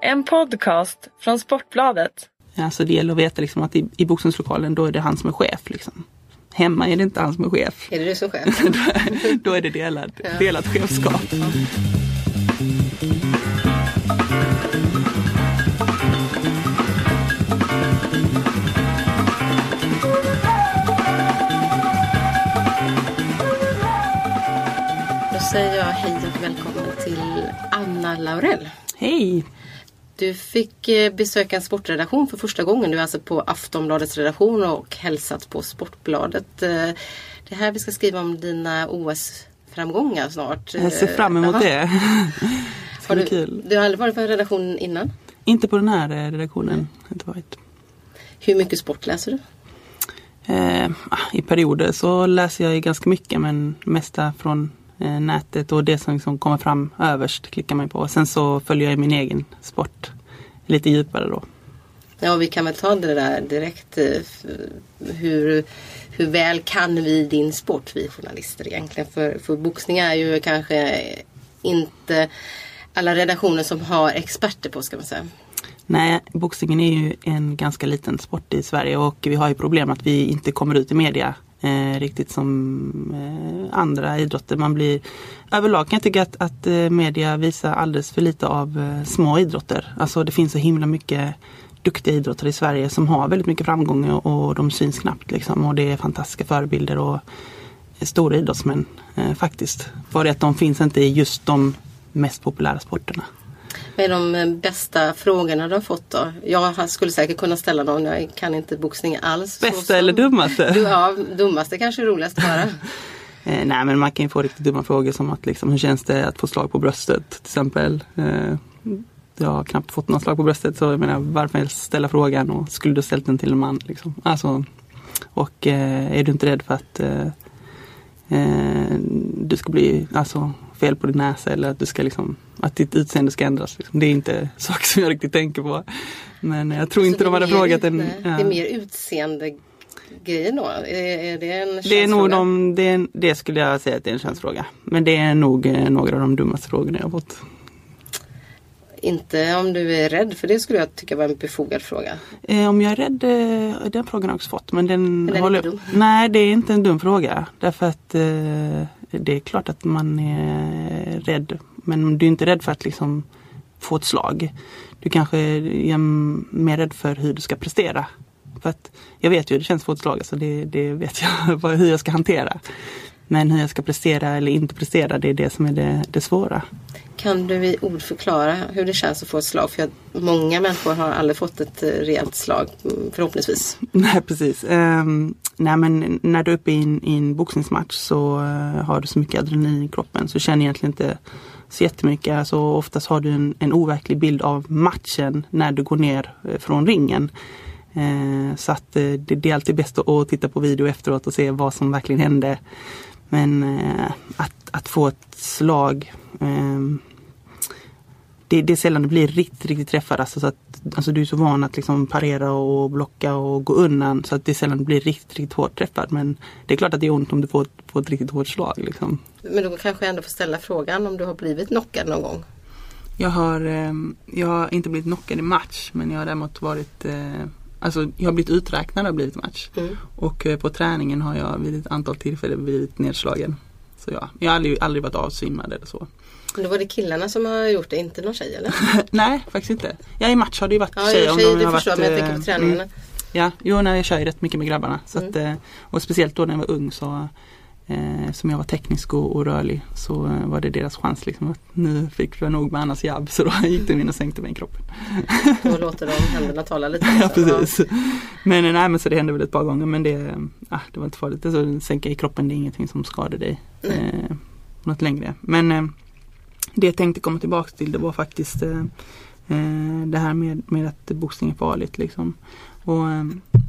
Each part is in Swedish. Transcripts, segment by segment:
En podcast från Sportbladet. Alltså det gäller att veta liksom att i, i boxningslokalen då är det han som är chef. Liksom. Hemma är det inte han som är chef. Är det du som chef? då är det delad, delat chefskap. Då säger jag hej och välkommen till Anna Laurell. Hej! Du fick eh, besöka en sportredaktion för första gången. Du är alltså på Aftonbladets redaktion och hälsat på Sportbladet. Eh, Det är här vi ska skriva om dina OS-framgångar snart. Jag ser fram emot Jaha. det. Har du, kul. du har aldrig varit på en redaktion innan? Inte på den här eh, redaktionen. Inte varit. Hur mycket sport läser du? Eh, ah, I perioder så läser jag ganska mycket men mesta från nätet och det som liksom kommer fram överst klickar man på. Sen så följer jag min egen sport lite djupare då. Ja, vi kan väl ta det där direkt. eh, Hur, hur väl kan vi din sport, vi journalister egentligen? För, för boxning är ju kanske inte alla redaktioner som har experter på, ska man säga. Nej, boxningen är ju en ganska liten sport i Sverige och vi har ju problem att vi inte kommer ut i media eh, riktigt som eh, andra idrotter. Man blir överlag kan jag tycka att, att eh, media visar alldeles för lite av eh, små idrotter. Alltså det finns så himla mycket duktiga idrottare i Sverige som har väldigt mycket framgång och de syns knappt liksom och det är fantastiska förebilder och stora idrottsmän eh, faktiskt. För det att de finns inte i just de mest populära sporterna. Är de eh, bästa frågorna du har fått då? Jag skulle säkert kunna ställa någon, jag kan inte boxning alls. Bästa som- eller dummaste? Du, ja, dummaste kanske är roligast höra. Eh, nej men man kan ju få riktigt dumma frågor som att liksom, hur känns det att få slag på bröstet till exempel. Eh, jag har knappt fått några slag på bröstet så jag menar varför ställa frågan och skulle du ställt den till en man? Liksom. Alltså, och eh, är du inte rädd för att eh, eh, du ska bli alltså, fel på din näsa eller att du ska liksom att ditt utseende ska ändras. Liksom. Det är inte saker som jag riktigt tänker på. Men jag tror inte Så de det är hade frågat en... nej, Det är mer utseende grejen då? Är, är det en Det är nog de, det, är, det skulle jag säga att det är en könsfråga. Men det är nog eh, några av de dummaste frågorna jag fått. Inte om du är rädd, för det skulle jag tycka var en befogad fråga. Eh, om jag är rädd, eh, den frågan har jag också fått. Men den, Men den håller, inte. Nej, det är inte en dum fråga. Därför att eh, det är klart att man är rädd. Men du är inte rädd för att liksom få ett slag. Du kanske är mer rädd för hur du ska prestera. För att jag vet ju hur det känns att få ett slag. Alltså det, det vet jag hur jag ska hantera. Men hur jag ska prestera eller inte prestera, det är det som är det, det svåra. Kan du i ord förklara hur det känns att få ett slag? För många människor har aldrig fått ett eh, rejält slag, mm, förhoppningsvis. Nej precis. Um, nej men när du är uppe i en, i en boxningsmatch så eh, har du så mycket adrenalin i kroppen så du känner egentligen inte så jättemycket. Alltså, oftast har du en, en overklig bild av matchen när du går ner eh, från ringen. Eh, så att eh, det, det är alltid bäst att, titta på video efteråt och se vad som verkligen hände. Men eh, att, att få ett slag ehm, det, det är sällan det blir riktigt, riktigt träffad. Alltså, så att, alltså, du är så van att liksom parera och blocka och gå undan så att det är sällan det blir riktigt, riktigt hårt träffad. Men det är klart att det är ont om du får, får ett riktigt hårt slag. Liksom. Men då kanske jag ändå får ställa frågan om du har blivit knockad någon gång. Jag har, ehm, jag har inte blivit knockad i match men jag har däremot varit eh, Alltså jag har blivit uträknad och blivit match. Mm. Och eh, på träningen har jag vid ett antal tillfällen blivit nedslagen. Så ja, jag har aldrig, aldrig varit avsvimmad eller så. Då var det killarna som har gjort det, inte någon tjej eller? Nej, faktiskt inte. Ja, i match har det ju varit Ja, tjejer. och om de har förstår jag, men jag varit, tänker på eh, träningarna. mm. Ja, jo, nej, jag kör ju rätt mycket med grabbarna. Så Mm. att, eh, och speciellt då när jag var ung så eh, som jag var teknisk och, och rörlig så eh, var det deras chans liksom att nu fick jag nog med Annas jabb så då gick de in och sänkte mig i kroppen. Då låter de händerna tala lite. ja också. precis. Men eh, nej men så det hände väl ett par gånger men det, ah, det var inte farligt. Alltså, sänka i kroppen det är ingenting som skadar dig Nej. eh, något längre. Men eh, det jag tänkte komma tillbaks till det var faktiskt eh, det här med, med att boxning är farligt. Liksom. Och,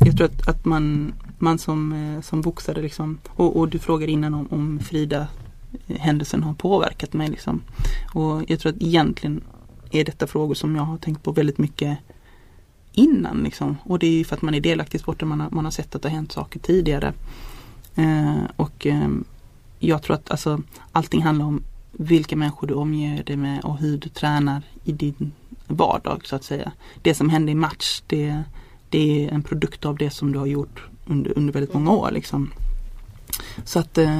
jag tror att, att man, man som, eh, som boxare liksom, och, och du frågade innan om, om Frida eh, händelsen har påverkat mig. Liksom. Och jag tror att egentligen är detta frågor som jag har tänkt på väldigt mycket innan. Liksom. Och det är ju för att man är delaktig i sporten, man har, man har sett att det har hänt saker tidigare. Eh, och eh, jag tror att alltså, allting handlar om vilka människor du omger dig med och hur du tränar i din vardag så att säga. Det som händer i match det, det är en produkt av det som du har gjort under, under väldigt många år. Liksom. Så att eh,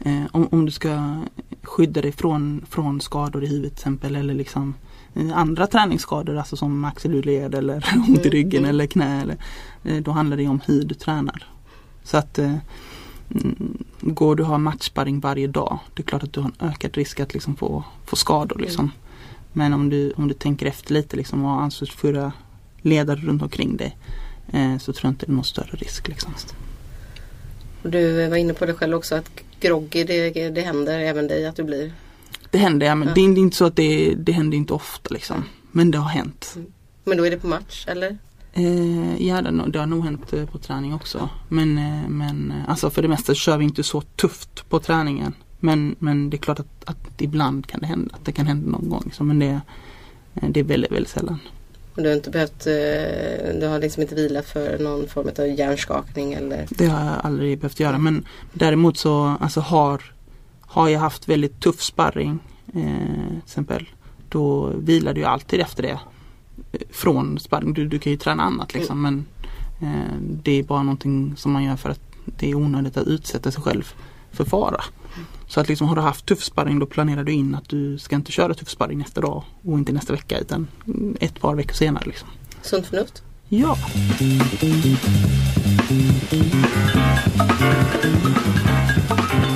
eh om, om du ska skydda dig från, från skador i huvudet till exempel eller liksom eh, andra träningsskador, alltså som axelled eller ont i ryggen mm. eller knä. Eller, eh, då handlar det om hur du tränar. Så att eh, mm, går du ha matchsparring varje dag, det är klart att du har en ökad risk att liksom få, få skador. Liksom. Mm. Men om du, om du tänker efter lite liksom, och har ansvarsfulla ledare runt omkring dig så tror jag inte det är någon större risk. Liksom. Du var inne på det själv också att groggy det, det händer även dig att du blir? Det händer ja, men ja. det är inte så att det, det händer inte ofta liksom. Men det har hänt. Mm. Men då är det på match eller? Eh, ja det, det har nog hänt eh, på träning också. Men, eh, men eh, alltså för det mesta kör vi inte så tufft på träningen. Men, men det är klart att, att ibland kan det hända. Att det kan hända någon gång. Liksom. Men det, eh, det är väldigt, väldigt sällan. Du har inte behövt, du har liksom inte vilat för någon form av hjärnskakning eller? Det har jag aldrig behövt göra. Men däremot så alltså har, har jag haft väldigt tuff sparring. Eh, till exempel. Då vilar du alltid efter det från sparring. Du, du kan ju träna annat liksom men eh, det är bara någonting som man gör för att det är onödigt att utsätta sig själv för fara. Så att liksom har du haft tuff sparring då planerar du in att du ska inte köra tuff sparring nästa dag och inte nästa vecka utan ett par veckor senare. Liksom. Sunt förnuft? Ja.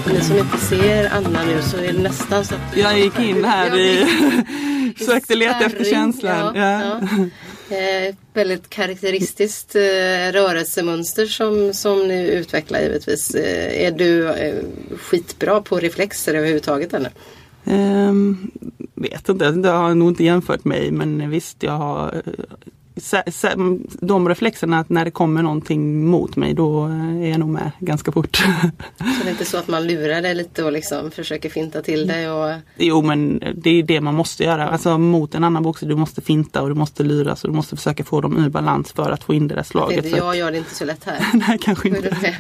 Ni som inte ser Anna nu så är det nästan så att... Jag gick in här i Sökte leta efter känslan. Ja, ja. Eh, väldigt karaktäristiskt eh, rörelsemönster som, som ni utvecklar givetvis. Eh, är du eh, skitbra på reflexer överhuvudtaget eller? Um, vet inte, jag har nog inte jämfört mig men visst jag har eh, de reflexerna att när det kommer någonting mot mig då är jag nog med ganska fort. Så det är inte så att man lurar dig lite och liksom försöker finta till dig? Och... Jo men det är det man måste göra. Alltså mot en annan boxare du måste finta och du måste luras och du måste försöka få dem ur balans för att få in det där slaget. Jag, jag gör det inte så lätt här. Nej kanske inte.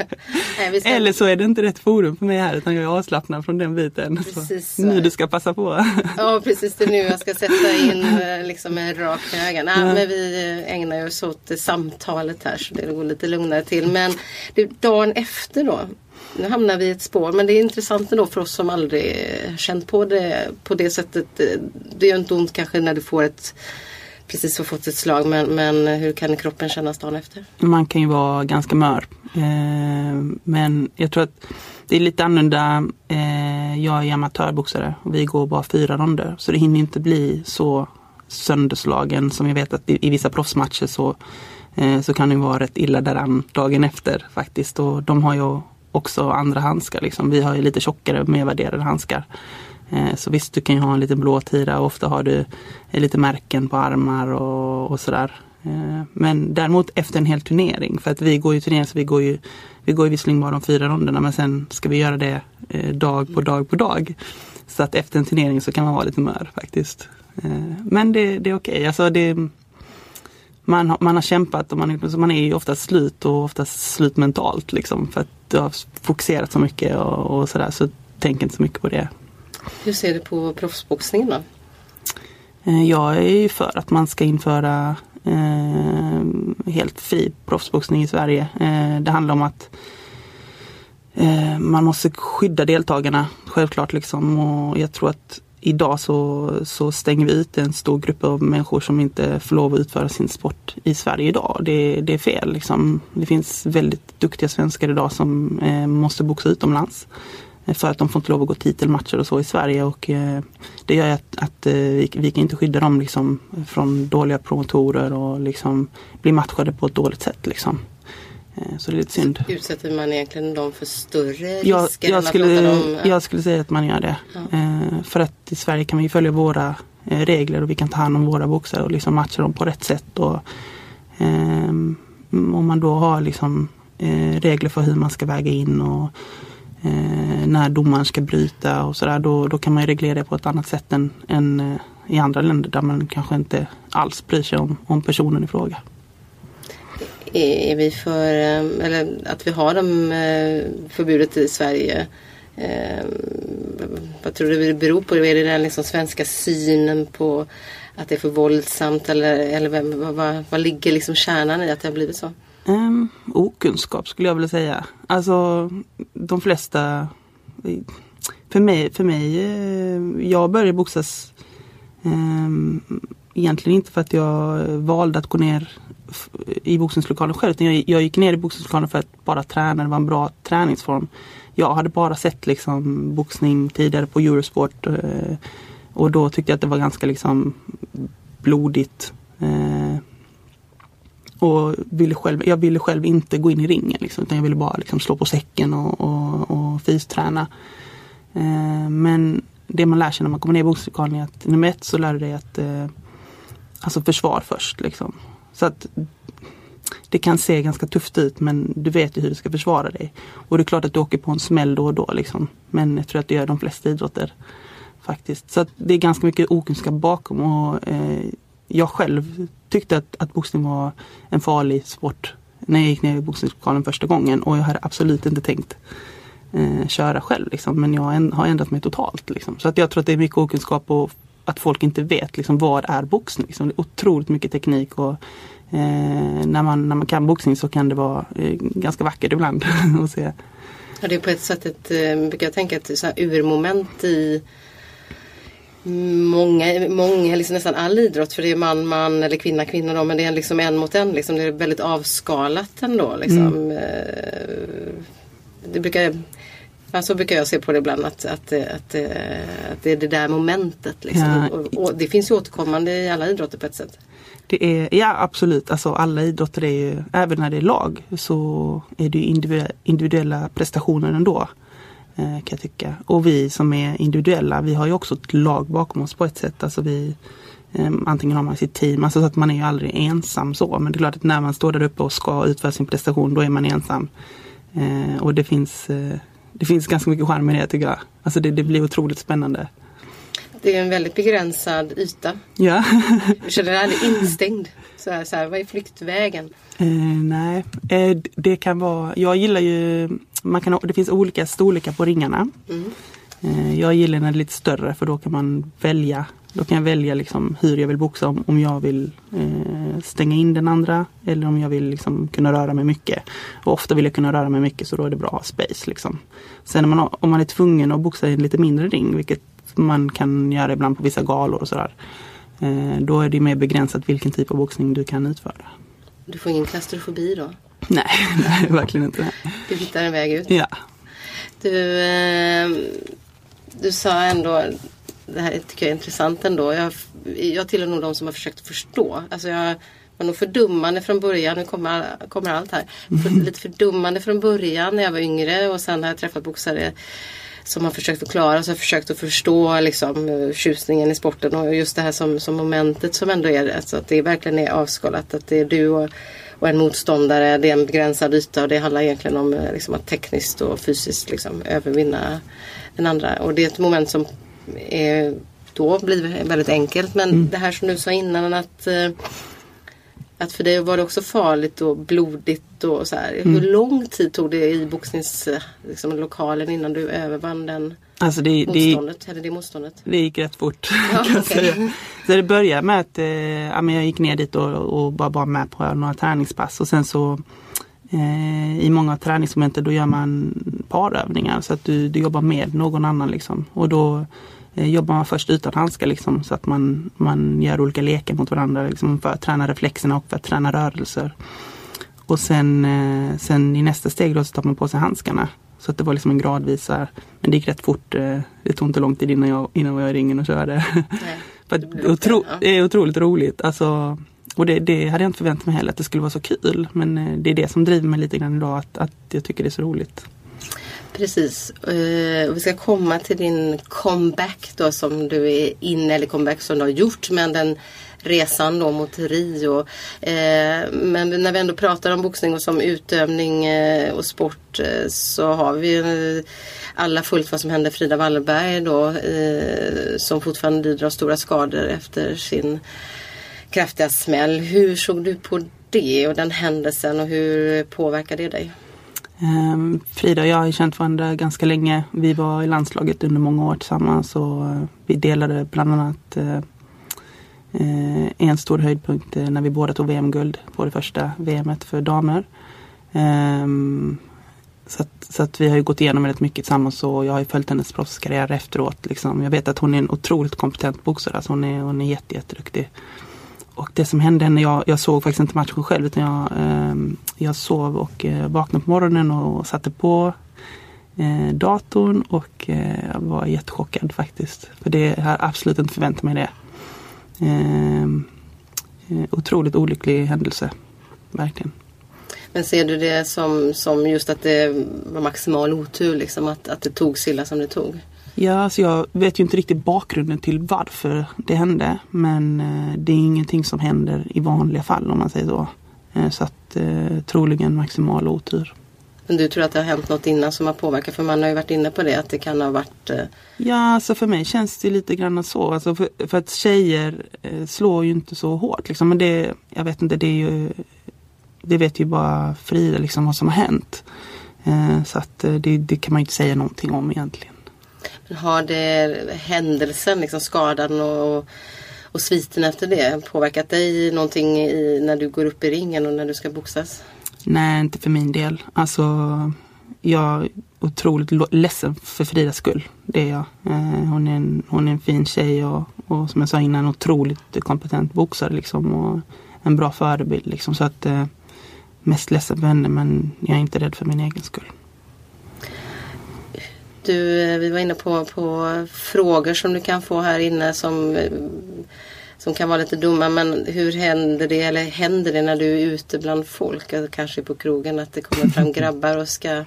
Nej, ska... Eller så är det inte rätt forum för mig här utan jag är avslappnad från den biten. Precis, så. Nu du ska passa på. Ja precis, det är nu jag ska sätta in eh, liksom en rak öga. Nej, ja. men vi ägnar oss åt samtalet här så det går lite lugnare till. Men du, dagen efter då, nu hamnar vi i ett spår men det är intressant ändå för oss som aldrig känt på det på det sättet. Det gör inte ont kanske när du får ett precis har fått ett slag men, men hur kan kroppen kännas dagen efter? Man kan ju vara ganska mör. Eh, men jag tror att det är lite annorlunda. Eh, jag är amatörboxare och vi går bara fyra ronder så det hinner inte bli så sönderslagen som jag vet att i, i vissa proffsmatcher så, eh, så kan det vara rätt illa däran dagen efter faktiskt. Och de har ju också andra handskar. Liksom. Vi har ju lite tjockare, mer värderade handskar. Eh, så visst, du kan ju ha en liten blåtira och ofta har du eh, lite märken på armar och, och sådär. Eh, men däremot efter en hel turnering, för att vi går ju turnering så vi går ju vi går ju visserligen bara de fyra ronderna men sen ska vi göra det dag på dag på dag. Så att efter en turnering så kan man vara lite mör faktiskt. Eh, men det, det är okej. Okay. Alltså man, har, man har kämpat och man, man är ju oftast slut och oftast slut mentalt liksom. För att du har fokuserat så mycket och, och sådär. Så tänk inte så mycket på det. Hur ser du på proffsboxningen då? Eh, jag är ju för att man ska införa eh, helt fri proffsboxning i Sverige. Eh, det handlar om att Eh, man måste skydda deltagarna självklart liksom och jag tror att idag så, så stänger vi ut en stor grupp av människor som inte får lov att utföra sin sport i Sverige idag. Det, det är fel. Liksom. Det finns väldigt duktiga svenskar idag som eh, måste boxa utomlands. Eh, för att de får inte lov att gå titelmatcher och så i Sverige och eh, det gör att, att eh, vi, vi, kan inte skydda dem liksom, från dåliga promotorer och liksom bli matchade på ett dåligt sätt. Liksom. Eh, så det är lite synd. Utsätter man egentligen dem för större jag, risker? Jag skulle, dem, ja. jag skulle säga att man gör det. Ja. Eh, för att i Sverige kan vi följa våra eh, regler och vi kan ta hand om våra boxare och liksom matcha dem på rätt sätt. Och, eh, om man då har liksom, regler för hur man ska väga in och eh, när domaren ska bryta och sådär då, då kan man reglera det på ett annat sätt än, än i andra länder där man kanske inte alls bryr sig om, om personen i fråga är vi för, ehm, eller att vi har de eh, förbudet i Sverige ehm, vad tror du det beror på? Är det den liksom svenska synen på att det är för våldsamt eller, eller vad, vad, vad ligger liksom kärnan i att det har blivit så? Um, okunskap skulle jag vilja säga. Alltså de flesta för mig, för mig eh, jag började boxas um, egentligen inte för att jag valde att gå ner i boxningslokalen själv. Jag, jag gick ner i boxningslokalen för att bara träna. Det var en bra träningsform. Jag hade bara sett liksom boxning tidigare på Eurosport. Eh, och då tyckte jag att det var ganska liksom blodigt. Eh, och ville själv, jag ville själv inte gå in i ringen liksom, utan jag ville bara liksom slå på säcken och, och, och fysträna. Eh, men det man lär sig när man kommer ner i boxningslokalen är att nummer ett så lär du dig att eh, alltså försvar först. Liksom. Så att det kan se ganska tufft ut men du vet ju hur du ska försvara dig. Och det är klart att du åker på en smäll då och då liksom. Men jag tror att det gör de flesta idrotter. Faktiskt. Så att det är ganska mycket okunskap bakom och eh, jag själv tyckte att, att boxning var en farlig sport när jag gick ner i boxningslokalen första gången och jag hade absolut inte tänkt eh, köra själv. Liksom. Men jag en, har ändrat mig totalt. Liksom. Så att jag tror att det är mycket okunskap och att folk inte vet liksom, vad är boxning. Liksom. Det är otroligt mycket teknik och eh, när, man, när man kan boxning så kan det vara eh, ganska vackert ibland att se. Ja, det är på ett sätt ett, eh, brukar jag tänka, ett så här urmoment i många, många liksom nästan all idrott för det är man, man eller kvinna, kvinna då, men det är liksom en mot en. Liksom, det är väldigt avskalat ändå. Liksom. Mm. Eh, det brukar, ja, så brukar jag se på det ibland att, att, att, att det är det där momentet. Liksom. Ja. Och, och, det finns ju återkommande i alla idrotter på ett sätt. Det är, ja absolut, alltså alla idrotter är ju, även när det är lag så är det individuella prestationer ändå. Eh, kan jag tycka. Och vi som är individuella, vi har ju också ett lag bakom oss på ett sätt. Alltså vi, eh, antingen har man sitt team, alltså så att man är ju aldrig ensam så. Men det är klart att när man står där uppe och ska utföra sin prestation, då är man ensam. Eh, och det finns, det finns ganska mycket charm i det tycker jag. Alltså det, det blir otroligt spännande. Det är en väldigt begränsad yta. Ja. du känner dig aldrig instängd? Så här, så här, vad är flyktvägen? Eh, nej, eh, det kan vara, jag gillar ju, man kan, det finns olika storlekar på ringarna. Mm. Eh, jag gillar när det är lite större för då kan man välja då kan jag välja liksom hur jag vill boxa, om, om jag vill eh, stänga in den andra eller om jag vill liksom kunna röra mig mycket. Och ofta vill jag kunna röra mig mycket så då är det bra att ha space. Liksom. Sen man, om man är tvungen att boxa i en lite mindre ring, vilket man kan göra ibland på vissa galor och sådär. Eh, då är det mer begränsat vilken typ av boxning du kan utföra. Du får ingen klaustrofobi då? Nej, nej verkligen inte. Du hittar en väg ut? Ja. Du, eh, du sa ändå, det här tycker jag är intressant ändå. Jag, jag tillhör nog de som har försökt förstå. Alltså jag var nog fördummande från början. Nu kommer, kommer allt här. För, lite fördummande från början när jag var yngre och sen har jag träffat boxare som har försökt förklara, så har försökt att förstå liksom, tjusningen i sporten och just det här som, som momentet som ändå är alltså att det verkligen är avskalat. Att det är du och, och en motståndare, det är en begränsad yta och det handlar egentligen om liksom, att tekniskt och fysiskt liksom, övervinna den andra. Och det är ett moment som är, då blir väldigt enkelt. Men mm. det här som du sa innan att eh, att för dig var det också farligt och blodigt och så här. Mm. Hur lång tid tog det i boxningslokalen liksom, innan du övervann den alltså det, motståndet? Det, eller det motståndet? Det gick rätt fort. Ja, kan okay. säga. Så det började med att eh, jag gick ner dit och, och bara var med på några träningspass och sen så eh, i många träningsmoment då gör man parövningar så att du, du jobbar med någon annan liksom. Och då Eh, jobbar man först utan handskar liksom, så att man, man gör olika lekar mot varandra liksom, för att träna reflexerna och för att träna rörelser. Och sen, eh, sen i nästa steg då så tar man på sig handskarna. Så att det var liksom en gradvis här, men det gick rätt fort. Eh, det tog inte lång tid innan jag, innan jag var i ringen och körde. för det, otro, det är otroligt roligt. Alltså, och det, det, hade jag inte förväntat mig heller att det skulle vara så kul. Men det är det som driver mig lite grann idag, att, att jag tycker det är så roligt. Precis. Uh, vi ska komma till din comeback då som du är inne, eller comeback som du har gjort. Men den resan då mot Rio. Uh, men när vi ändå pratar om boxning och som utövning uh, och sport så har vi alla följt vad som hände Frida Wallberg då som fortfarande lider av stora skador efter sin kraftiga smäll. Hur såg du på det och den händelsen och hur påverkade det dig? Ehm, Frida och jag har känt varandra ganska länge. Vi var i landslaget under många år tillsammans och eh, vi delade bland annat eh, eh, en stor höjdpunkt när vi båda tog VM-guld på det första VMet för damer. Ehm, så att, så att vi har ju gått igenom väldigt mycket tillsammans och jag har ju följt hennes proffskarriär efteråt. Liksom. Jag vet att hon är en otroligt kompetent boxare. Alltså hon är, hon är jätte, jätteduktig. Och det som hände när jag, jag såg faktiskt inte matchen själv utan jag, eh, jag sov och eh, vaknade på morgonen och satte på eh, datorn och eh, var jättechockad faktiskt. För det jag har absolut inte förväntat mig det. Ehm, eh, otroligt olycklig händelse. Verkligen. Men ser du det som, som just att det var maximal otur liksom att, att det tog så illa som det tog? Ja, alltså jag vet ju inte riktigt bakgrunden till varför det hände. Men eh, det är ingenting som händer i vanliga fall om man säger så. Eh, så att eh, troligen maximal otur. Men du tror att det har hänt något innan som har påverkat? För man har ju varit inne på det att det kan ha varit... Eh... Ja, alltså för mig känns det lite grann så. Alltså för, för att tjejer eh, slår ju inte så hårt. Liksom. Men det, jag vet inte, det är ju... Det vet ju bara Frida liksom vad som har hänt. Eh, så att det, det kan man ju inte säga någonting om egentligen. Har det händelsen, liksom skadan och, och sviten efter det påverkat dig någonting i, när du går upp i ringen och när du ska boxas? Nej, inte för min del. Alltså, jag är otroligt ledsen för Fridas skull. Det är jag. Eh, hon är en, hon är en fin tjej och, och som jag sa innan, en otroligt kompetent boxare liksom. Och en bra förebild liksom. Så att eh, mest ledsen för henne men jag är inte rädd för min egen skull. Du, eh, vi var inne på, på frågor som du kan få här inne som, eh, som kan vara lite dumma. Men hur händer det, eller händer det när du är ute bland folk, alltså kanske på krogen, att det kommer fram grabbar och ska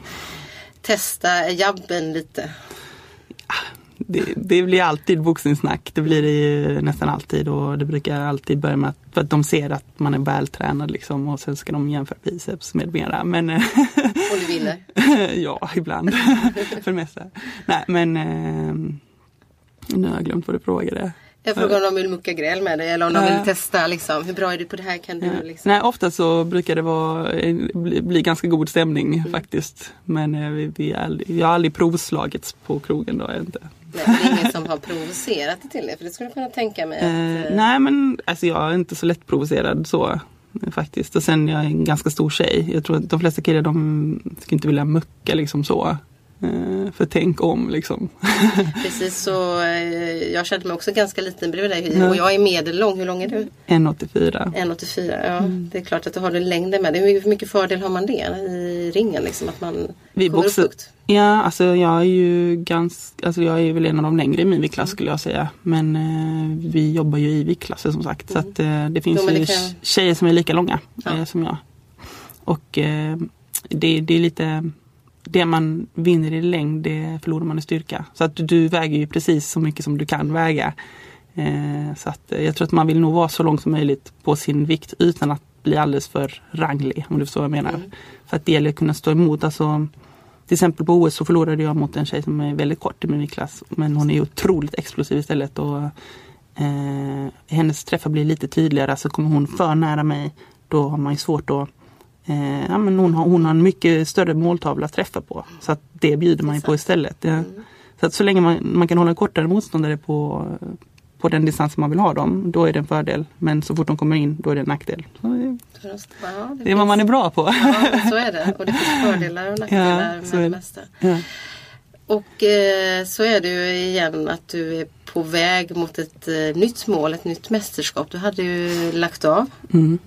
testa jabben lite? Det, det, blir alltid boxningssnack. Det blir det ju nästan alltid och det brukar alltid börja med att, för att de ser att man är vältränad liksom och sen ska de jämföra biceps med mera. Men, och du vinner? ja, ibland. för det mesta. Nej men eh, nu har jag glömt vad du frågade. Jag frågar om de vill mucka gräl med dig eller om de vill testa liksom. Hur bra är du på det här? Kan du, liksom? Nej ofta så brukar det vara, bli, ganska god stämning mm. faktiskt. Men eh, vi, vi, aldrig, vi har aldrig provslagits på krogen då. Inte. Nej, det är ingen som har provocerat det till dig? För det skulle du kunna tänka mig. Att, eh, nej men alltså jag är inte så lätt provocerad så. Faktiskt. Och sen jag är en ganska stor tjej. Jag tror att de flesta killar de skulle inte vilja mucka liksom så. Eh, för tänk om liksom. Precis så. Eh, jag kände mig också ganska liten bredvid dig. Och jag är medellång. Hur lång är du? 1,84. 1,84 ja. Mm. Det är klart att du har den längden med dig. Hur mycket fördel har man det i ringen? Liksom, att man Vi kommer boxar, upp Ja, alltså jag är ju ganska, alltså jag är väl en av de längre i min viktklass mm. skulle jag säga. Men eh, vi jobbar ju i viktklasser som sagt. Mm. Så att, eh, det finns jo, ju kan... tjejer som är lika långa ja. eh, som jag. Och eh, det, det är lite det man vinner i längd det förlorar man i styrka. Så att du väger ju precis så mycket som du kan väga. Eh, så att jag tror att man vill nog vara så långt som möjligt på sin vikt utan att bli alldeles för ranglig om du förstår vad jag menar. Mm. För att det gäller att kunna stå emot. Alltså, till exempel på OS så förlorade jag mot en tjej som är väldigt kort i min klass. Men hon är otroligt explosiv istället. Och, eh, hennes träffar blir lite tydligare. Så kommer hon för nära mig då har man ju svårt att eh, ja, men hon, har, hon har en mycket större måltavla att träffa på. Så att det bjuder man ju på istället. Mm. Så att så länge man, man kan hålla en kortare motståndare på, på den distans man vill ha dem, då är det en fördel. Men så fort de kommer in, då är det en nackdel. Så det, ja, det, det är vad man är bra på. Ja, så är det. Och det finns fördelar och nackdelar ja, med det mesta. Ja. Och eh, så är det ju igen att du är på väg mot ett eh, nytt mål, ett nytt mästerskap. Du hade ju lagt av. Mm.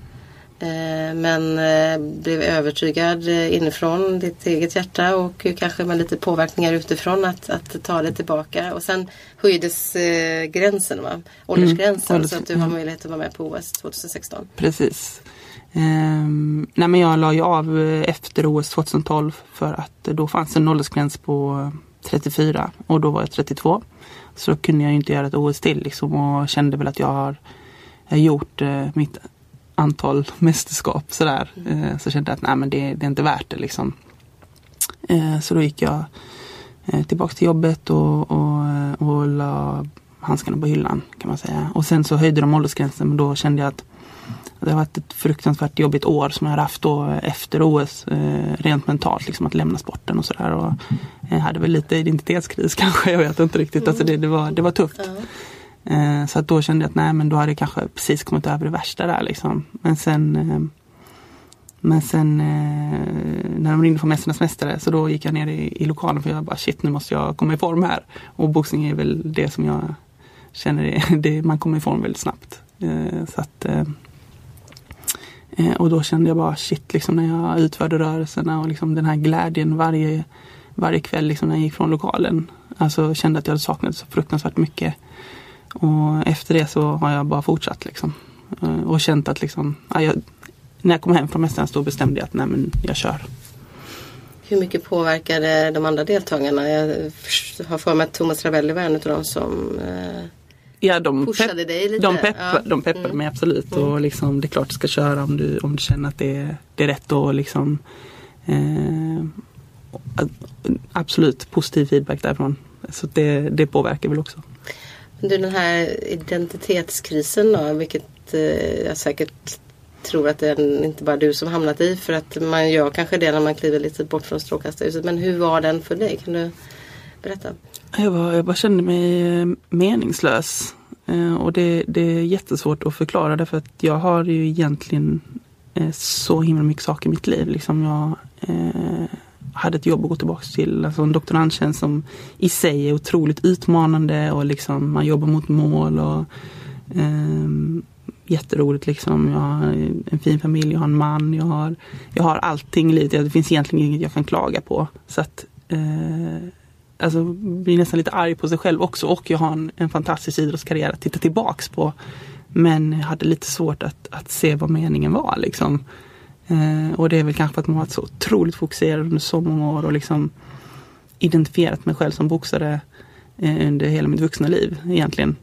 Eh, men eh, blev övertygad eh, inifrån ditt eget hjärta och kanske med lite påverkningar utifrån att, att ta det tillbaka. Och sen höjdes gränsen, va? åldersgränsen mm, så att du har möjlighet att vara med på OS 2016. Precis. Um, nej men jag la ju av efter OS 2012 för att då fanns en åldersgräns på 34 och då var jag 32. Så då kunde jag inte göra ett OS till liksom och kände väl att jag har gjort mitt antal mästerskap sådär. Mm. Så kände jag att nej, men det, det är inte värt det liksom. Eh, så då gick jag eh, tillbaks till jobbet och, och, och la handskarna på hyllan kan man säga. Och sen så höjde de åldersgränsen men då kände jag att det har varit ett fruktansvärt jobbigt år som jag har haft då efter OS. Eh, rent mentalt, liksom att lämna sporten och sådär. Och jag hade väl lite identitetskris kanske, jag vet inte riktigt. Alltså det, det, var, det var tufft. Eh, så att då kände jag att nej men då hade jag kanske precis kommit över det värsta där liksom. Men sen eh, men sen eh, när de ringde från Mästarnas Mästare så då gick jag ner i, i lokalen för jag bara shit nu måste jag komma i form här. Och boxning är väl det som jag känner det, det man kommer i form väldigt snabbt. Eh, så att, eh, eh, och då kände jag bara shit liksom när jag utförde rörelserna och liksom den här glädjen varje, varje kväll liksom när jag gick från lokalen. Alltså kände att jag hade saknat så fruktansvärt mycket. Och efter det så har jag bara fortsatt liksom. Eh, och känt att liksom, ja, jag, när jag kom hem från Mästarnas då bestämde jag att nej men jag kör. Hur mycket påverkade de andra deltagarna? Jag har för mig att Thomas Ravelli var en av dem som eh, ja, de pushade pepp, dig lite. De, pepp, ja. de peppade Mm. mig absolut Mm. och liksom, det är klart du ska köra om du, om du känner att det är, det är rätt och liksom eh, Absolut positiv feedback därifrån. Så det, det påverkar väl också. Du den här identitetskrisen då, vilket eh, jag säkert tror att det är inte bara du som hamnat i för att man gör kanske det när man kliver lite bort från strålkastarljuset. Men hur var den för dig? Kan du berätta? Jag bara, jag bara kände mig eh, meningslös. Eh, Och det, det är jättesvårt att förklara därför att jag har ju egentligen eh, så himla mycket saker i mitt liv. Liksom jag eh, hade ett jobb att gå tillbaka till, alltså en doktorandtjänst som i sig är otroligt utmanande och liksom man jobbar mot mål och eh, jätteroligt liksom. Jag har en fin familj, jag har en man, jag har, jag har allting i livet. Det finns egentligen inget jag kan klaga på. Så att eh, alltså, blir nästan lite arg på sig själv också och jag har en, en fantastisk idrottskarriär att titta tillbaks på. Men jag hade lite svårt att, att se vad meningen var liksom. Eh, och det är väl kanske för att man har varit så otroligt fokuserad under så många år och liksom identifierat mig själv som boxare eh, under hela mitt vuxna liv egentligen.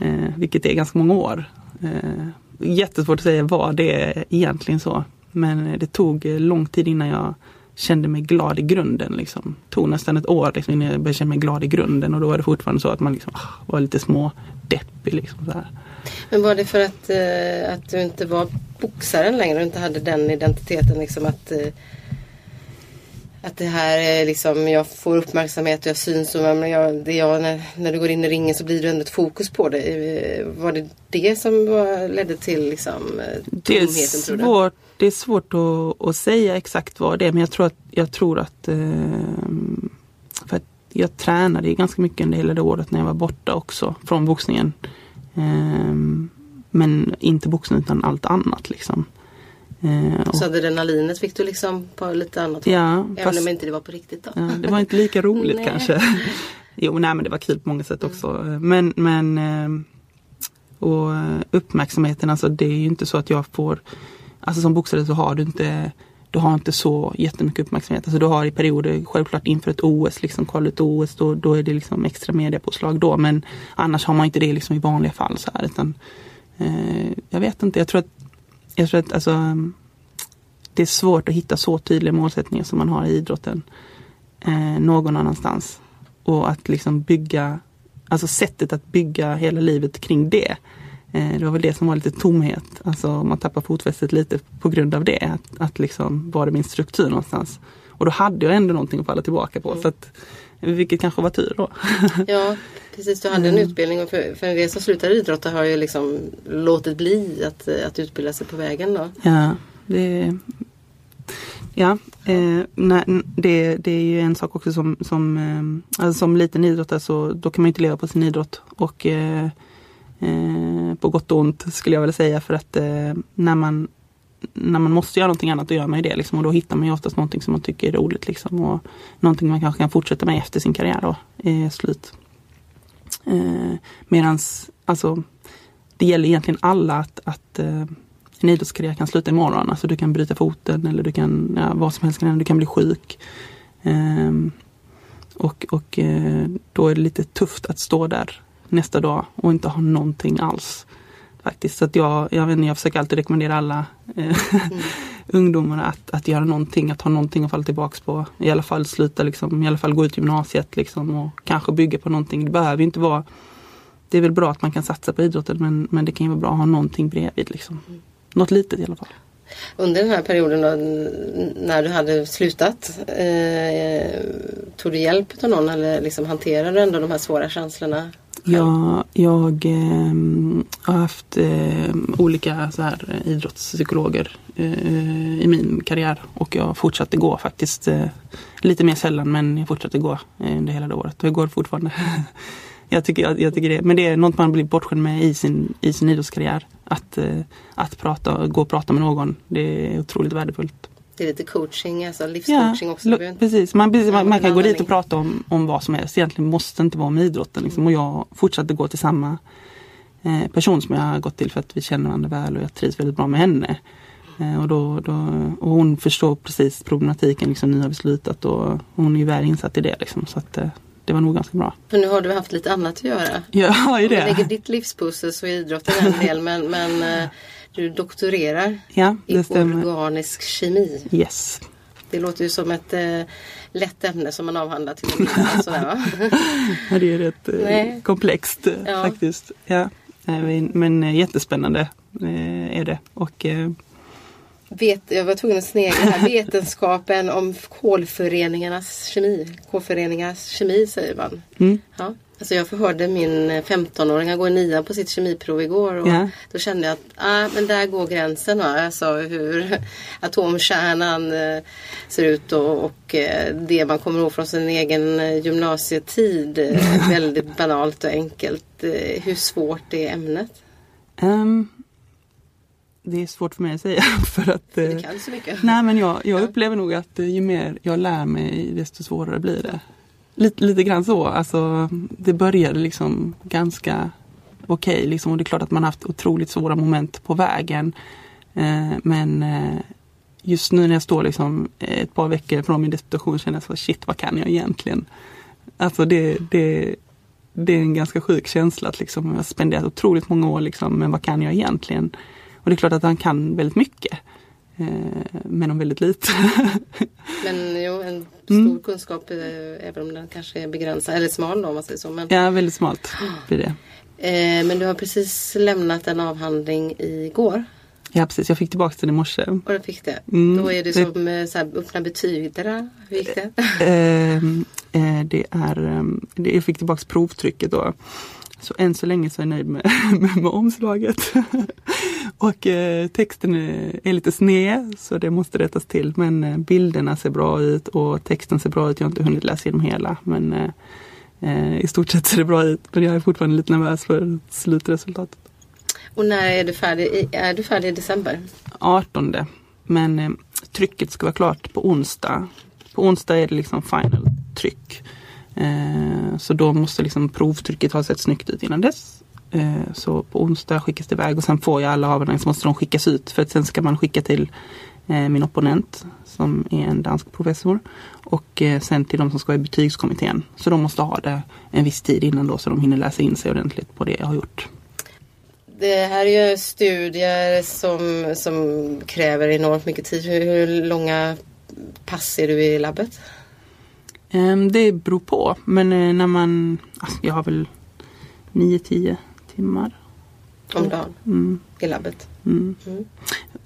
Eh, vilket är ganska många år. Eh, jättesvårt att säga vad det är egentligen så. Men det tog lång tid innan jag kände mig glad i grunden. Liksom. Det tog nästan ett år liksom, innan jag började känna mig glad i grunden och då var det fortfarande så att man liksom, ah, var lite små deppig. Liksom, så här. Men var det för att, eh, att du inte var boxaren längre och inte hade den identiteten liksom att eh, att det här är liksom, jag får uppmärksamhet och jag syns och men jag, det jag, när, när du går in i ringen så blir det ändå ett fokus på det. Eh, Var det det som var, ledde till liksom Det är svårt, det är svårt att, att säga exakt vad det är men jag tror att, jag tror att eh, för att jag tränade ganska mycket under hela det året när jag var borta också från boxningen. Eh, men inte boxning utan allt annat liksom. Eh, och, Så adrenalinet fick du liksom på lite annat håll? ja, Även fast, om inte det var på riktigt då? ja, det var inte lika roligt kanske. Jo, nej men det var kul på många sätt också. Men, men eh, och uppmärksamheten, alltså det är ju inte så att jag får Alltså som boxare så har du inte du har inte så jättemycket uppmärksamhet. Alltså du har i perioder, självklart inför ett OS, liksom kvala ett OS, då, då är det liksom extra mediapåslag då. Men annars har man inte det liksom i vanliga fall. Så här, utan, eh, jag vet inte, jag tror att, jag tror att alltså, det är svårt att hitta så tydliga målsättningar som man har i idrotten eh, någon annanstans. Och att liksom bygga, alltså sättet att bygga hela livet kring det. Eh, det var väl det som var lite tomhet. Alltså man tappar fotfästet lite på grund av det. Att, att liksom, var är min struktur någonstans? Och då hade jag ändå någonting att falla tillbaka på. Så att, vilket kanske var tur då. Ja, precis. Du hade en Mm. utbildning och för, för en del som slutar idrotta har ju liksom låtit bli att, att utbilda sig på vägen då. Ja, det, ja eh, nej, det, det är ju en sak också som, som, eh, alltså som liten idrottare så då kan man inte leva på sin idrott. Och eh, eh, på gott och ont skulle jag vilja säga för att eh, när man när man måste göra någonting annat då gör man ju det liksom, och då hittar man ju oftast någonting som man tycker är roligt liksom, och någonting man kanske kan fortsätta med efter sin karriär då är slut. Eh, medans, alltså det gäller egentligen alla att, att eh, en idrottskarriär kan sluta imorgon. Alltså du kan bryta foten eller du kan, ja, vad som helst kan hända, du kan bli sjuk. Ehm, och och eh, då är det lite tufft att stå där nästa dag och inte ha någonting alls. Faktiskt. Så att jag, jag, vet inte, jag försöker alltid rekommendera alla eh, ungdomarna att, att göra någonting, att ha någonting att falla tillbaks på. I alla fall sluta liksom, i alla fall gå ut gymnasiet liksom och kanske bygga på någonting. Det behöver inte vara det är väl bra att man kan satsa på idrotten men, men det kan ju vara bra att ha någonting bredvid. Liksom. något litet i alla fall. Under den här perioden då, när du hade slutat, eh, tog du hjälp av någon eller liksom hanterade du ändå de här svåra känslorna? Ja, jag eh, har haft eh, olika så här, eh, idrottspsykologer eh, i min karriär och jag fortsatte gå faktiskt. Eh, lite mer sällan men jag fortsatte gå eh, under hela det året och jag går fortfarande. jag, tycker, jag, jag, tycker det. Men det är något man blir bortskämd med i sin, i sin idrottskarriär. Att, eh, att prata, gå och prata med någon. Det är otroligt värdefullt. Det är lite coaching, alltså livscoaching ja, också. Precis, man, precis, man, man kan gå dit och prata om, om vad som helst. Egentligen måste inte vara om idrotten. Liksom. Och jag fortsatte gå till samma eh, person som jag har gått till för att vi känner varandra väl och jag trivs väldigt bra med henne. Eh, och, då, då, och hon förstår precis problematiken, liksom, ni har vi slutat och hon är väl insatt i det. Liksom, så att, eh, det var nog ganska bra. För nu har du haft lite annat att göra. Ja, har ju det. Du lägger ditt livspussel så är idrotten en del men, men eh, du doktorerar ja, i stämmer. organisk kemi. Yes. Det låter ju som ett eh, lätt ämne som man avhandlar till. Sådär, va? ja, det är rätt eh, komplext eh, Ja. faktiskt. Ja. Men- Men eh, jättespännande eh, är det. Och Vet, jag var tvungen att snegla här. Vetenskapen om kolföreningarnas kemi. Kolföreningars kemi säger man. mm, Ja. Alltså jag förhörde min 15-åring, han går i nian på sitt kemiprov igår. Och Ja. Då kände jag att ah, men där går gränsen. Sa hur atomkärnan eh, ser ut och, och eh, det man kommer ihåg från sin egen eh, gymnasietid. Väldigt banalt och enkelt. Hur svårt är ämnet? ehm, det är svårt för mig att säga för att eh, kan så mycket. Nej men jag, jag upplever nog att eh, ju mer jag lär mig desto svårare blir det. Lite, lite grann så. Alltså, det började liksom ganska okej. liksom, och det är klart att man haft otroligt svåra moment på vägen. Eh, men eh, just nu när jag står liksom eh, ett par veckor från min disputation känner jag så shit vad kan jag egentligen? Alltså det, det, det är en ganska sjuk känsla att liksom, jag har spenderat otroligt många år liksom, men vad kan jag egentligen? Och det är klart att han kan väldigt mycket. Eh, men om väldigt lite. Men jo, en stor Mm. kunskap eh, även om den kanske är begränsad eller smal då om man säger så. Men, ja, väldigt smalt blir det. eh, men du har precis lämnat en avhandling igår. Ja precis, jag fick tillbaka den i morse. Och du fick det. Mm, Då är det som så här, öppna betyg. Där. Hur gick det? Det är, ehm, det, jag fick tillbaka provtrycket då. Så än så länge så är jag nöjd med, med, med omslaget. Och eh, texten är, lite sned så det måste rättas till. Men eh, bilderna ser bra ut och texten ser bra ut. Jag har inte hunnit läsa igenom hela men eh, eh, i stort sett ser det bra ut. Men jag är fortfarande lite nervös för slutresultatet. Och när är du färdig? Är du färdig i december? 18. Men eh, trycket ska vara klart på onsdag. På onsdag är det liksom final tryck. Eh, så då måste liksom provtrycket ha sett snyggt ut innan dess. Eh, så på onsdag skickas det iväg och sen får jag alla avhandlingar så måste de skickas ut. För att sen ska man skicka till eh, min opponent som är en dansk professor. Och eh, sen till de som ska vara i betygskommittén. Så de måste ha det en viss tid innan då så de hinner läsa in sig ordentligt på det jag har gjort. Det här är ju studier som, som kräver enormt mycket tid. Hur, hur långa pass är du i labbet? Ehm, Det beror på. Men när man... Alltså jag har väl 9-10 timmar. Om dagen Mm, i labbet? mm. Mm.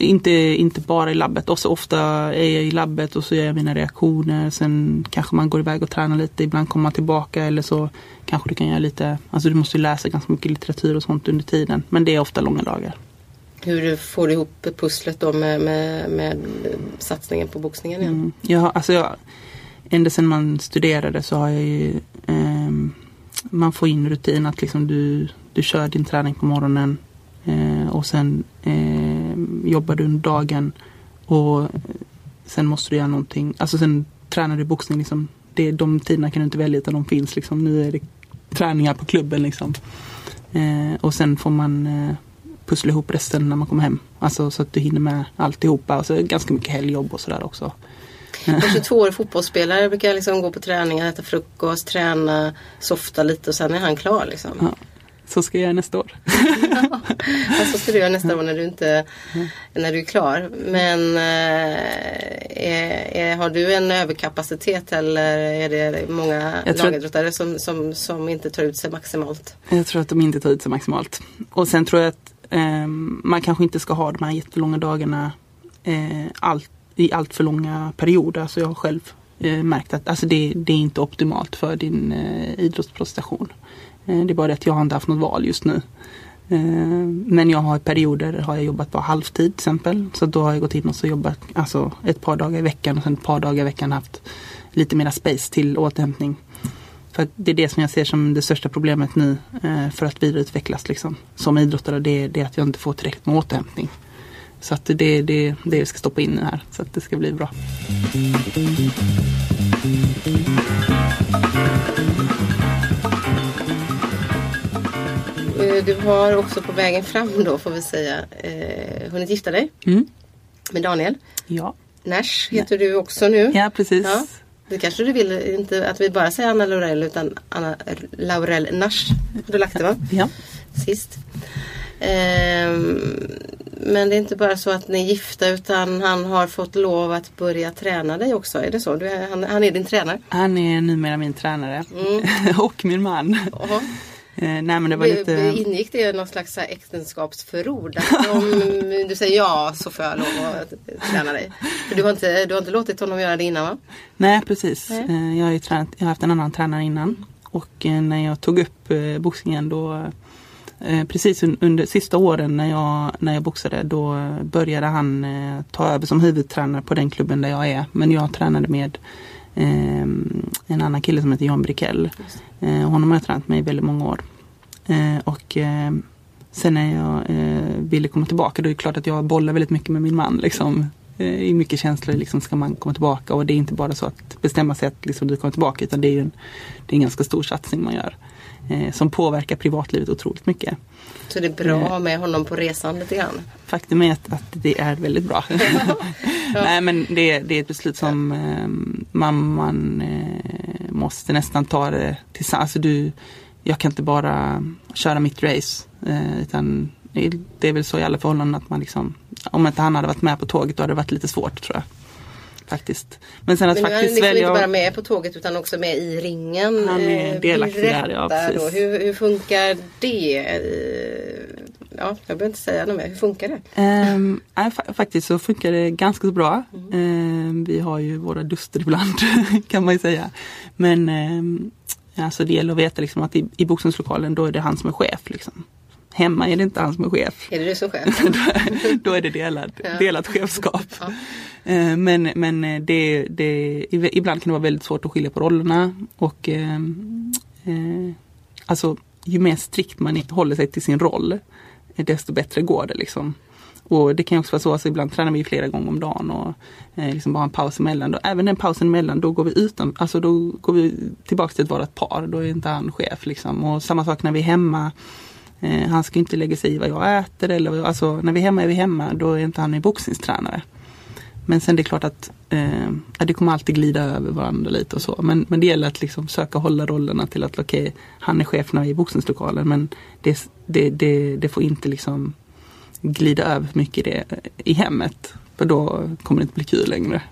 Inte, inte bara i labbet. Och så ofta är jag i labbet och så gör jag mina reaktioner. Sen kanske man går iväg och tränar lite. Ibland kommer man tillbaka eller så kanske du kan göra lite... Alltså du måste läsa ganska mycket litteratur och sånt under tiden. Men det är ofta långa dagar. Hur får du ihop pusslet då med, med, med satsningen på boxningen igen? Mm. Jag, alltså jag, ända sedan man studerade så har jag ju ehm, Man får in rutin att liksom du, du kör din träning på morgonen eh, och sen eh, jobbar du under dagen och sen måste du göra någonting. Alltså sen tränar du boxning liksom. Det, de tiderna kan du inte välja utan de finns liksom. Nu är det träningar på klubben liksom. Eh, och sen får man eh, pussla ihop resten när man kommer hem. Alltså så att du hinner med alltihopa. Och så ganska mycket helgjobb och sådär också. En 22-årig fotbollsspelare brukar liksom gå på träningar, äta frukost, träna, softa lite och sen är han klar. Liksom. Ja. Så ska jag göra nästa år. Och så ska du göra nästa år när du, inte, när du är klar. Men eh, är, är, har du en överkapacitet eller är det många lagidrottare som, som, som inte tar ut sig maximalt? Jag tror att de inte tar ut sig maximalt. Och sen tror jag att eh, man kanske inte ska ha de här jättelånga dagarna eh, allt, i allt för långa perioder. Alltså jag har själv eh, märkt att alltså det, det är inte optimalt för din eh, idrottsprestation. Eh, det är bara det att jag har inte haft något val just nu. Eh, men jag har i perioder har jag jobbat bara halvtid till exempel. Så då har jag gått in och så jobbat alltså, ett par dagar i veckan och sen ett par dagar i veckan haft lite mera space till återhämtning. För det är det som jag ser som det största problemet nu eh, för att vidareutvecklas liksom, som idrottare. Det, det är att jag inte får tillräckligt med återhämtning. Så att det är det, det vi ska stoppa in här så att det ska bli bra. Du har också på vägen fram då får vi säga eh, hunnit gifta dig Mm. med Daniel. Ja. Nash heter du också nu. ja, precis. Ja. Det kanske du vill, inte att vi bara säger Anna Laurel utan Anna Laurel Nash. Har du lagt det va? Ja. Sist. Ehm, men det är inte bara så att ni är gifta utan han har fått lov att börja träna dig också. Är det så? Du han, han är din tränare? Han är numera min tränare Mm. och min man. Jaha. Eh, nej men det var lite... Ingick det någon slags så här äktenskapsförord? Att om du säger ja så får jag lov att träna dig. För du har inte, du har inte låtit honom göra det innan va? Nej precis. Nej. Eh, Jag har tränat, jag har haft en annan tränare innan. Och eh, när jag tog upp eh, boxningen då Precis un- under sista åren när jag, när jag boxade då började han ta över som huvudtränare på den klubben där jag är. Men jag tränade med eh, en annan kille som heter Jan Brikell. Eh, honom har jag tränat med i väldigt många år. Eh, och eh, sen när jag eh, ville komma tillbaka då är det klart att jag bollar väldigt mycket med min man. Liksom. Eh, I mycket känslor liksom ska man komma tillbaka och det är inte bara så att bestämma sig att liksom, du kommer tillbaka utan det är, en, det är en ganska stor satsning man gör. Eh, som påverkar privatlivet otroligt mycket. Så det är bra att ha med honom på resan lite grann. Faktum är att, att det är väldigt bra. Nej men det, det är ett beslut som eh, man, man eh, måste nästan ta det tillsammans. Alltså du, jag kan inte bara köra mitt race. Eh, utan det- det är väl så i alla förhållanden att man liksom, om inte han hade varit med på tåget då hade det varit lite svårt tror jag. Faktiskt. Men sen att Men nu är han faktiskt liksom inte bara med på tåget utan också med i ringen. Han är Eh, delaktig där, ja, precis. då, hur, hur funkar det? Eh, Ja, jag behöver inte säga något mer. Hur funkar det? Um, nej, fa- faktiskt så funkar det ganska så bra. Ehm, vi har ju våra duster ibland kan man ju säga. Men um, alltså det gäller att veta liksom att i, i boxningslokalen då är det han som är chef. Liksom. Hemma är det inte han som är chef. Är det du som chef? då är det delad, Ja. delat chefskap. Ja. Eh, Men, men eh, det, det, ibland kan det vara väldigt svårt att skilja på rollerna. Och eh, eh, alltså ju mer strikt man håller sig till sin roll desto bättre går det liksom. Och det kan också vara så, alltså ibland tränar vi flera gånger om dagen och eh, liksom bara en paus emellan. Då, även den pausen emellan, då går vi utan, alltså då går vi tillbaka till att vara ett par. Då är inte han chef liksom. Och samma sak när vi är hemma. Eh, han ska inte lägga sig i vad jag äter eller vad jag, alltså när vi är hemma är vi hemma. Då är inte han min boxningstränare. Men sen det är klart att eh, det kommer alltid glida över varandra lite och så. Men, men det gäller att liksom försöka hålla rollerna till att okej, han är chef när vi är i boxningslokalen men det, det, det, det får inte liksom glida över för mycket i det i hemmet. För då kommer det inte bli kul längre.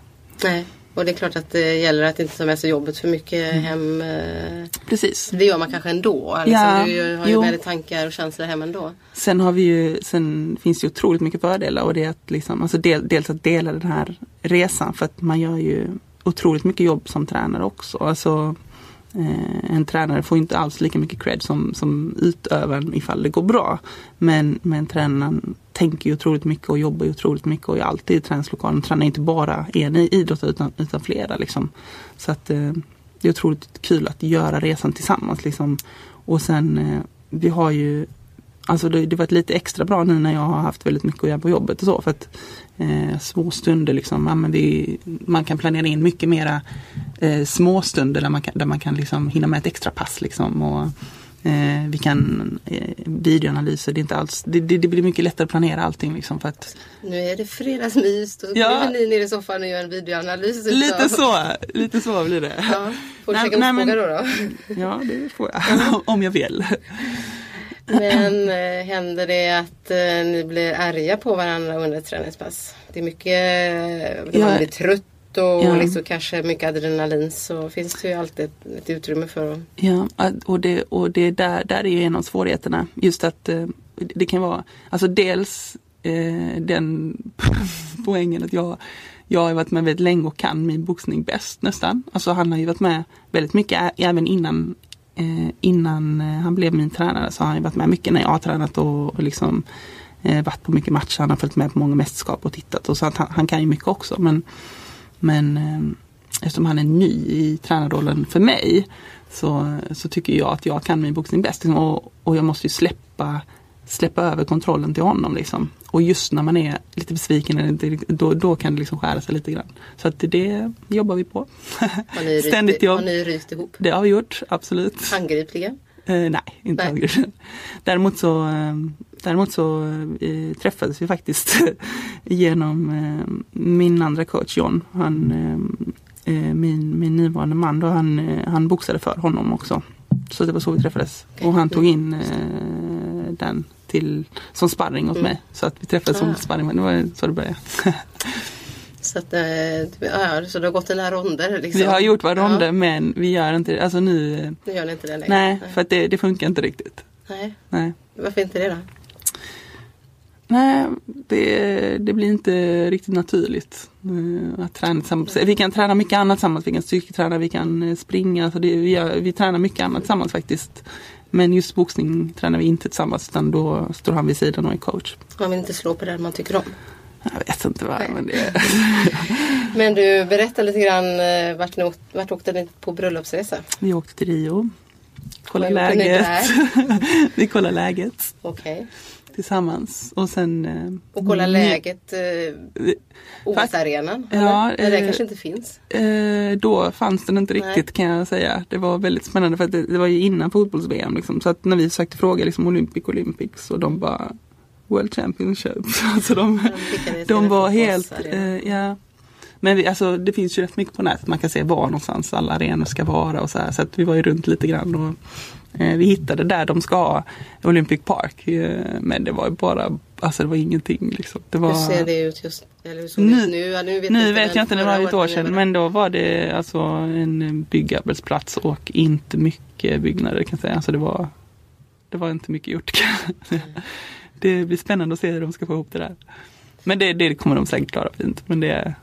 Nej. Och det är klart att det gäller att inte ta med sig jobbet för mycket Mm. hem. eh, Precis. Det gör man kanske ändå. Liksom, Ja, du har ju jo. med dig tankar och känslor hem ändå. Sen har vi ju, sen finns det otroligt mycket fördelar och det är att liksom, alltså del, dels att dela den här resan för att man gör ju otroligt mycket jobb som tränare också. Alltså, Eh, en tränare får inte alls lika mycket cred som, som utövaren ifall det går bra. Men, men tränaren tänker ju otroligt mycket och jobbar ju otroligt mycket och är alltid i träningslokalen. Tränar inte bara en idrottare utan, utan flera. Liksom. Så att eh, det är otroligt kul att göra resan tillsammans. Liksom. Och sen, eh, vi har ju Alltså det, det varit lite extra bra nu när jag har haft väldigt mycket att göra på jobbet och så. För att eh, små stunder liksom, ja, men vi, man kan planera in mycket mera eh, små stunder där man kan, där man kan liksom hinna med ett extra pass. Liksom, och, eh, vi kan eh, videoanalyser, det, är inte alls, det, det, det blir mycket lättare att planera allting. Liksom, för att, Nu är det fredagsmys. Då Ja. kliver ni ner i soffan och gör en videoanalys. lite så, lite så blir det. Ja. Får du käka då? då? Ja, det får jag. Om jag vill. Men eh, händer det att eh, ni blir arga på varandra under ett träningspass? Det är mycket, eh, man Ja. blir trött och Ja. liksom kanske mycket adrenalin så finns det ju alltid ett, ett utrymme för att... Ja, och det, och det där, där är ju en av svårigheterna. Just att eh, det kan vara, alltså dels eh, den poängen att jag, jag har varit med väldigt länge och kan min boxning bäst nästan. Alltså han har ju varit med väldigt mycket även innan Eh, innan eh, han blev min tränare så har han ju varit med mycket när jag har tränat och, och liksom eh, varit på mycket matcher. Han har följt med på många mästerskap och tittat och så att han, han kan ju mycket också. Men, men eh, eftersom han är ny i tränarrollen för mig så, så tycker jag att jag kan min boxning bäst. Liksom, och, och jag måste ju släppa, släppa över kontrollen till honom. Liksom. Och just när man är lite besviken, då, då kan det liksom skära sig lite grann. Så att det, jobbar vi på. Har ni Ständigt jobb. Har ni rykt ihop? Det har vi gjort, absolut. Handgripliga? Eh, nej, inte Nej. Algersen. Däremot så, eh, däremot så eh, träffades vi faktiskt genom eh, min andra coach John. Han, eh, eh, min, min nuvarande man, då, han, han boxade för honom också. Så det var så vi träffades. Okej. Och han tog in eh, den till, som sparring åt Mm. mig. Så att vi träffades Ah. som sparring. Det var så det började. Så, att, eh, ja, så du har gått dina ronder? Liksom. Vi har gjort våra Ja, ronder men vi gör inte. Alltså nu, nu gör ni inte det längre? nej, för att det, det funkar inte riktigt. nej. Nej. Varför inte det då? Nej, det, det blir inte riktigt naturligt eh, att träna tillsammans. Vi kan träna mycket annat tillsammans. Vi kan styrketräna, vi kan eh, springa. Alltså det, vi, gör, vi tränar mycket annat tillsammans faktiskt. Men just boxning tränar vi inte tillsammans utan då står han vid sidan och är coach. Man vill inte slå på det man tycker om. Jag vet inte vad, Nej. men det Men du, berätta lite grann eh, vart, ni vart åkte ni på bröllopsresa? Vi åkte till Rio. Kolla läget. vi kollar läget Okej. Tillsammans. Och sen... eh, Och kolla läget, eh, OS-arenan? Ja, eller? det eh, kanske inte finns? Eh, då fanns den inte Nej. riktigt kan jag säga. Det var väldigt spännande för det, det var ju innan fotbolls-VM. Liksom. Så att när vi sökte fråga liksom Olympic Olympics och de bara World Championship. så de, De de var helt, eh, ja. Men vi, alltså, det finns ju rätt mycket på nätet. Man kan se var någonstans alla arenor ska vara och så här. Så att vi var ju runt lite grann och eh, vi hittade där de ska ha Olympic Park. Eh, men det var bara, alltså det var ingenting liksom. Det var, Hur ser det ut just eller hur såg det Nu- ut nu? Ja, nu vet, nu inte, vet jag inte, det var ett år sedan. Men då var det alltså en byggarbetsplats och inte mycket byggnader kan jag säga. Alltså det var, det var inte mycket gjort. det blir spännande att se hur de ska få ihop det där. Men det, det kommer de säkert klara fint. Men det,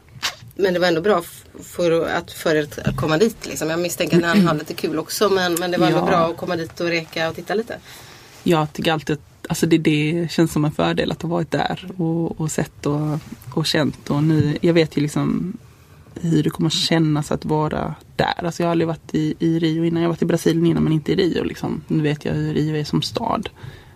Men det var ändå bra för, att, för att komma dit. Liksom. Jag misstänker att han har lite kul också men, men det var ändå Ja. bra att komma dit och reka och titta lite. jag tycker alltid att alltså det, det känns som en fördel att ha varit där och, och sett och, och känt. Och nu, jag vet ju liksom hur det kommer kännas att vara där. Alltså jag har aldrig varit i, i Rio innan. Jag har varit i Brasilien innan men inte i Rio. Liksom. Nu vet jag hur Rio är som stad.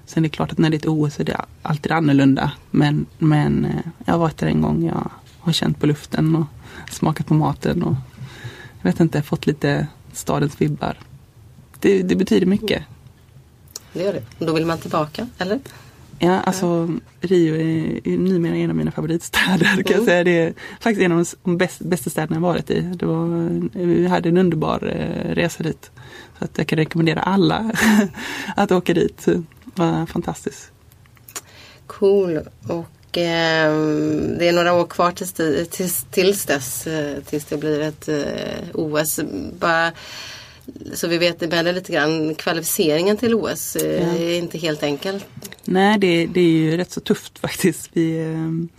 Sen är det klart att när det är ett OS är det alltid annorlunda. Men, men eh, jag har varit där en gång. Jag har känt på luften och smakat på maten. Och jag vet inte, fått lite stadens vibbar. Det, det betyder mycket. Det gör det. Och då vill man tillbaka, eller? Ja, alltså Rio är, är numera en av mina favoritstäder kan jag Mm. säga. Det är faktiskt en av de- de bäst, bästa städerna jag varit i. Det var, vi hade en underbar eh, resa dit. Så att jag kan rekommendera alla att åka dit. Det var fantastiskt. Cool. Och ehm, det är några år kvar tills, tills, tills dess. eh, Tills det blir ett eh, OS. Bara, så vi vet det lite grann. Kvalificeringen till OS eh, Ja. är inte helt enkel. Nej, det, det är ju rätt så tufft faktiskt. Vi, eh,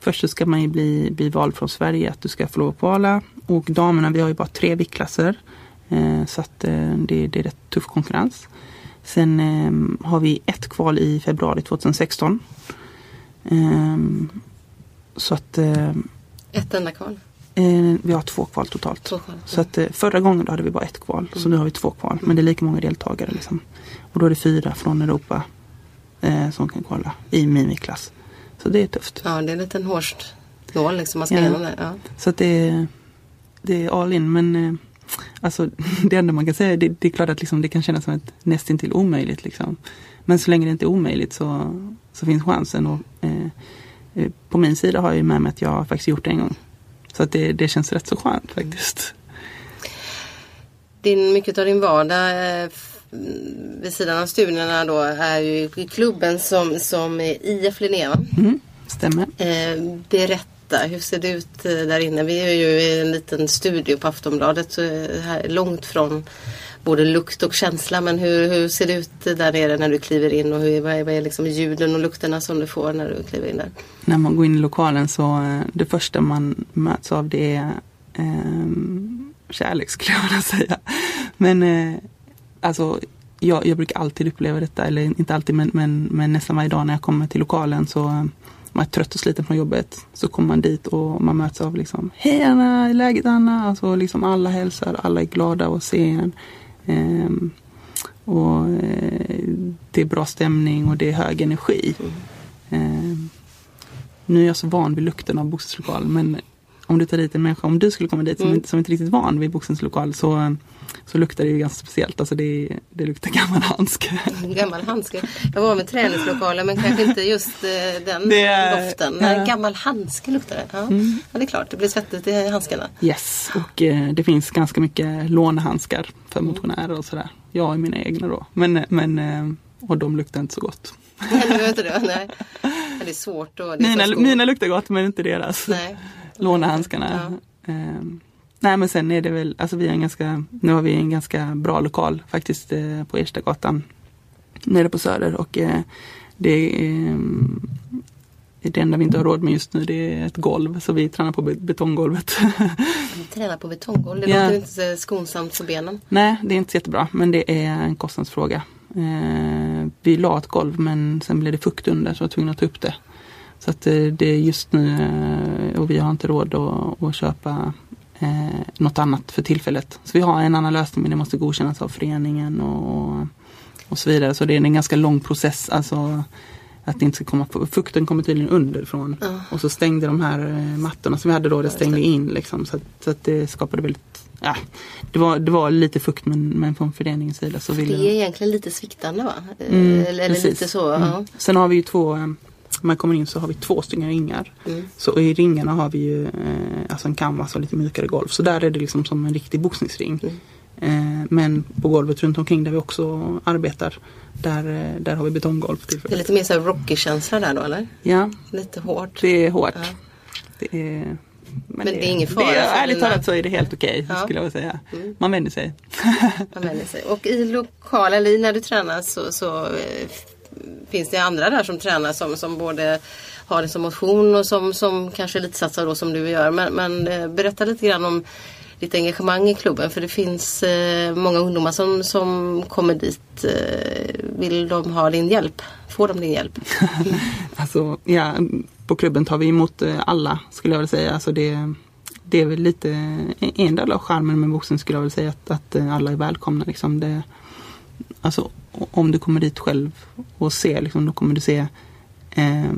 först så ska man ju bli, bli vald från Sverige att du ska få lov att kvala. Och damerna, vi har ju bara tre viktklasser. Eh, så att eh, det, det är rätt tuff konkurrens. Sen eh, har vi ett kval i februari 2016. Eh, så att eh, Ett enda kval. eh, vi har två kval totalt. Två kval. Så att eh, förra gången hade vi bara ett kval. Så nu har vi två kval. Men det är lika många deltagare. Liksom. Och då är det fyra från Europa eh, som kan kvala i miniklass. Så det är tufft. Ja, det är en liten hårstnål liksom. Man ska Ja. igenom det. Ja. Så att det, är- det är all in. Men alltså, det enda man kan säga det, det är klart att liksom, det kan kännas som ett nästintill omöjligt. Liksom. Men så länge det inte är omöjligt så, så finns chansen. Och, eh, eh, på min sida har jag ju med mig att jag har faktiskt gjort det en gång. Så att det, det känns rätt så skönt faktiskt. Din, mycket av din vardag eh, vid sidan av studierna då är ju i klubben som, som är IF Linnéa. Mm, stämmer. Eh, berätta, hur ser det ut eh, där inne? Vi är ju i en liten studio på Aftonbladet så eh, här, långt från både lukt och känsla. Men hur, hur ser det ut där nere när du kliver in och hur, vad, är, vad är liksom ljuden och lukterna som du får när du kliver in där? När man går in i lokalen så eh, det första man möts av det är eh, kärlek skulle jag vilja säga. Men eh, alltså jag, jag, brukar alltid uppleva detta, eller inte alltid men, men, men nästan varje dag när jag kommer till lokalen så man är trött och sliten från jobbet så kommer man dit och man möts av liksom Hej Anna, är läget Anna? Alltså liksom alla hälsar, alla är glada att se en. Ehm, och eh, det är bra stämning och det är hög energi. Ehm, nu är jag så van vid lukten av bostadslokal men om du tar dit en människa, om du skulle komma dit som, mm. inte, som inte riktigt van vid boxningslokal så, så luktar det ju ganska speciellt. Alltså det, det luktar gammal handske. Gammal handske. Jag var med träningslokaler men kanske inte just eh, den det, doften. Ja. Gammal handske luktar det. Ja. Mm. ja. det är klart, det blir svettigt i handskarna. Yes, och eh, det finns ganska mycket lånehandskar för mm. motionärer och sådär. Jag har mina egna då. Men, men, eh, och de luktar inte så gott. Nej, det, inte det. Nej. det är svårt. Och det är mina, mina luktar gott men inte deras. Nej lånehandskarna. Ja. Eh, nej men sen är det väl, alltså vi har en ganska, nu har vi en ganska bra lokal faktiskt eh, på Erstagatan nere på Söder och eh, det är det enda vi inte har råd med just nu det är ett golv så vi tränar på betonggolvet. Vi tränar på betonggolv, det låter inte så skonsamt för benen. Nej det är inte så jättebra men det är en kostnadsfråga. Eh, vi la ett golv men sen blev det fukt under så jag var tvungen att ta upp det. Så att eh, det är just nu eh, och vi har inte råd att, att köpa eh, något annat för tillfället. Så vi har en annan lösning men det måste godkännas av föreningen och, och så vidare. Så det är en ganska lång process. Alltså att det inte ska komma, fukten kommer tydligen underifrån. Mm. Och så stängde de här mattorna som vi hade då, det stängde in liksom. Så att, så att det skapade väldigt Ja, det, var, det var lite fukt men, men från föreningens sida så ville Det är egentligen lite sviktande va? Mm, eller, eller lite så. Mm. Ja. Sen har vi ju två när man kommer in så har vi två stycken ringar. Mm. Så i ringarna har vi ju eh, alltså en canvas och lite mjukare golv. Så där är det liksom som en riktig boxningsring. Mm. Eh, men på golvet runt omkring där vi också arbetar där, eh, där har vi betonggolv. Det är lite mer så Rocky-känsla där då eller? Ja. Lite hårt. Det är hårt. Ja. Det är, men, men det, det, är ingen fara? Det är, ärligt talat så är det helt okej okay, ja. skulle jag säga. Mm. Man vänjer sig. Man vänjer sig. Och i lokal, eller när du tränar så, så eh, finns det andra där som tränar som, som både har det som motion och som, som kanske lite satsar då som du gör. Men, men eh, berätta lite grann om ditt engagemang i klubben för det finns eh, många ungdomar som, som kommer dit. Eh, vill de ha din hjälp? Får de din hjälp? alltså, ja, på klubben tar vi emot eh, alla skulle jag vilja säga. Alltså det, det är väl lite eh, en del av charmen med boxning skulle jag vilja säga att, att alla är välkomna. Liksom. Det, alltså, om du kommer dit själv och ser, liksom, då kommer du se eh,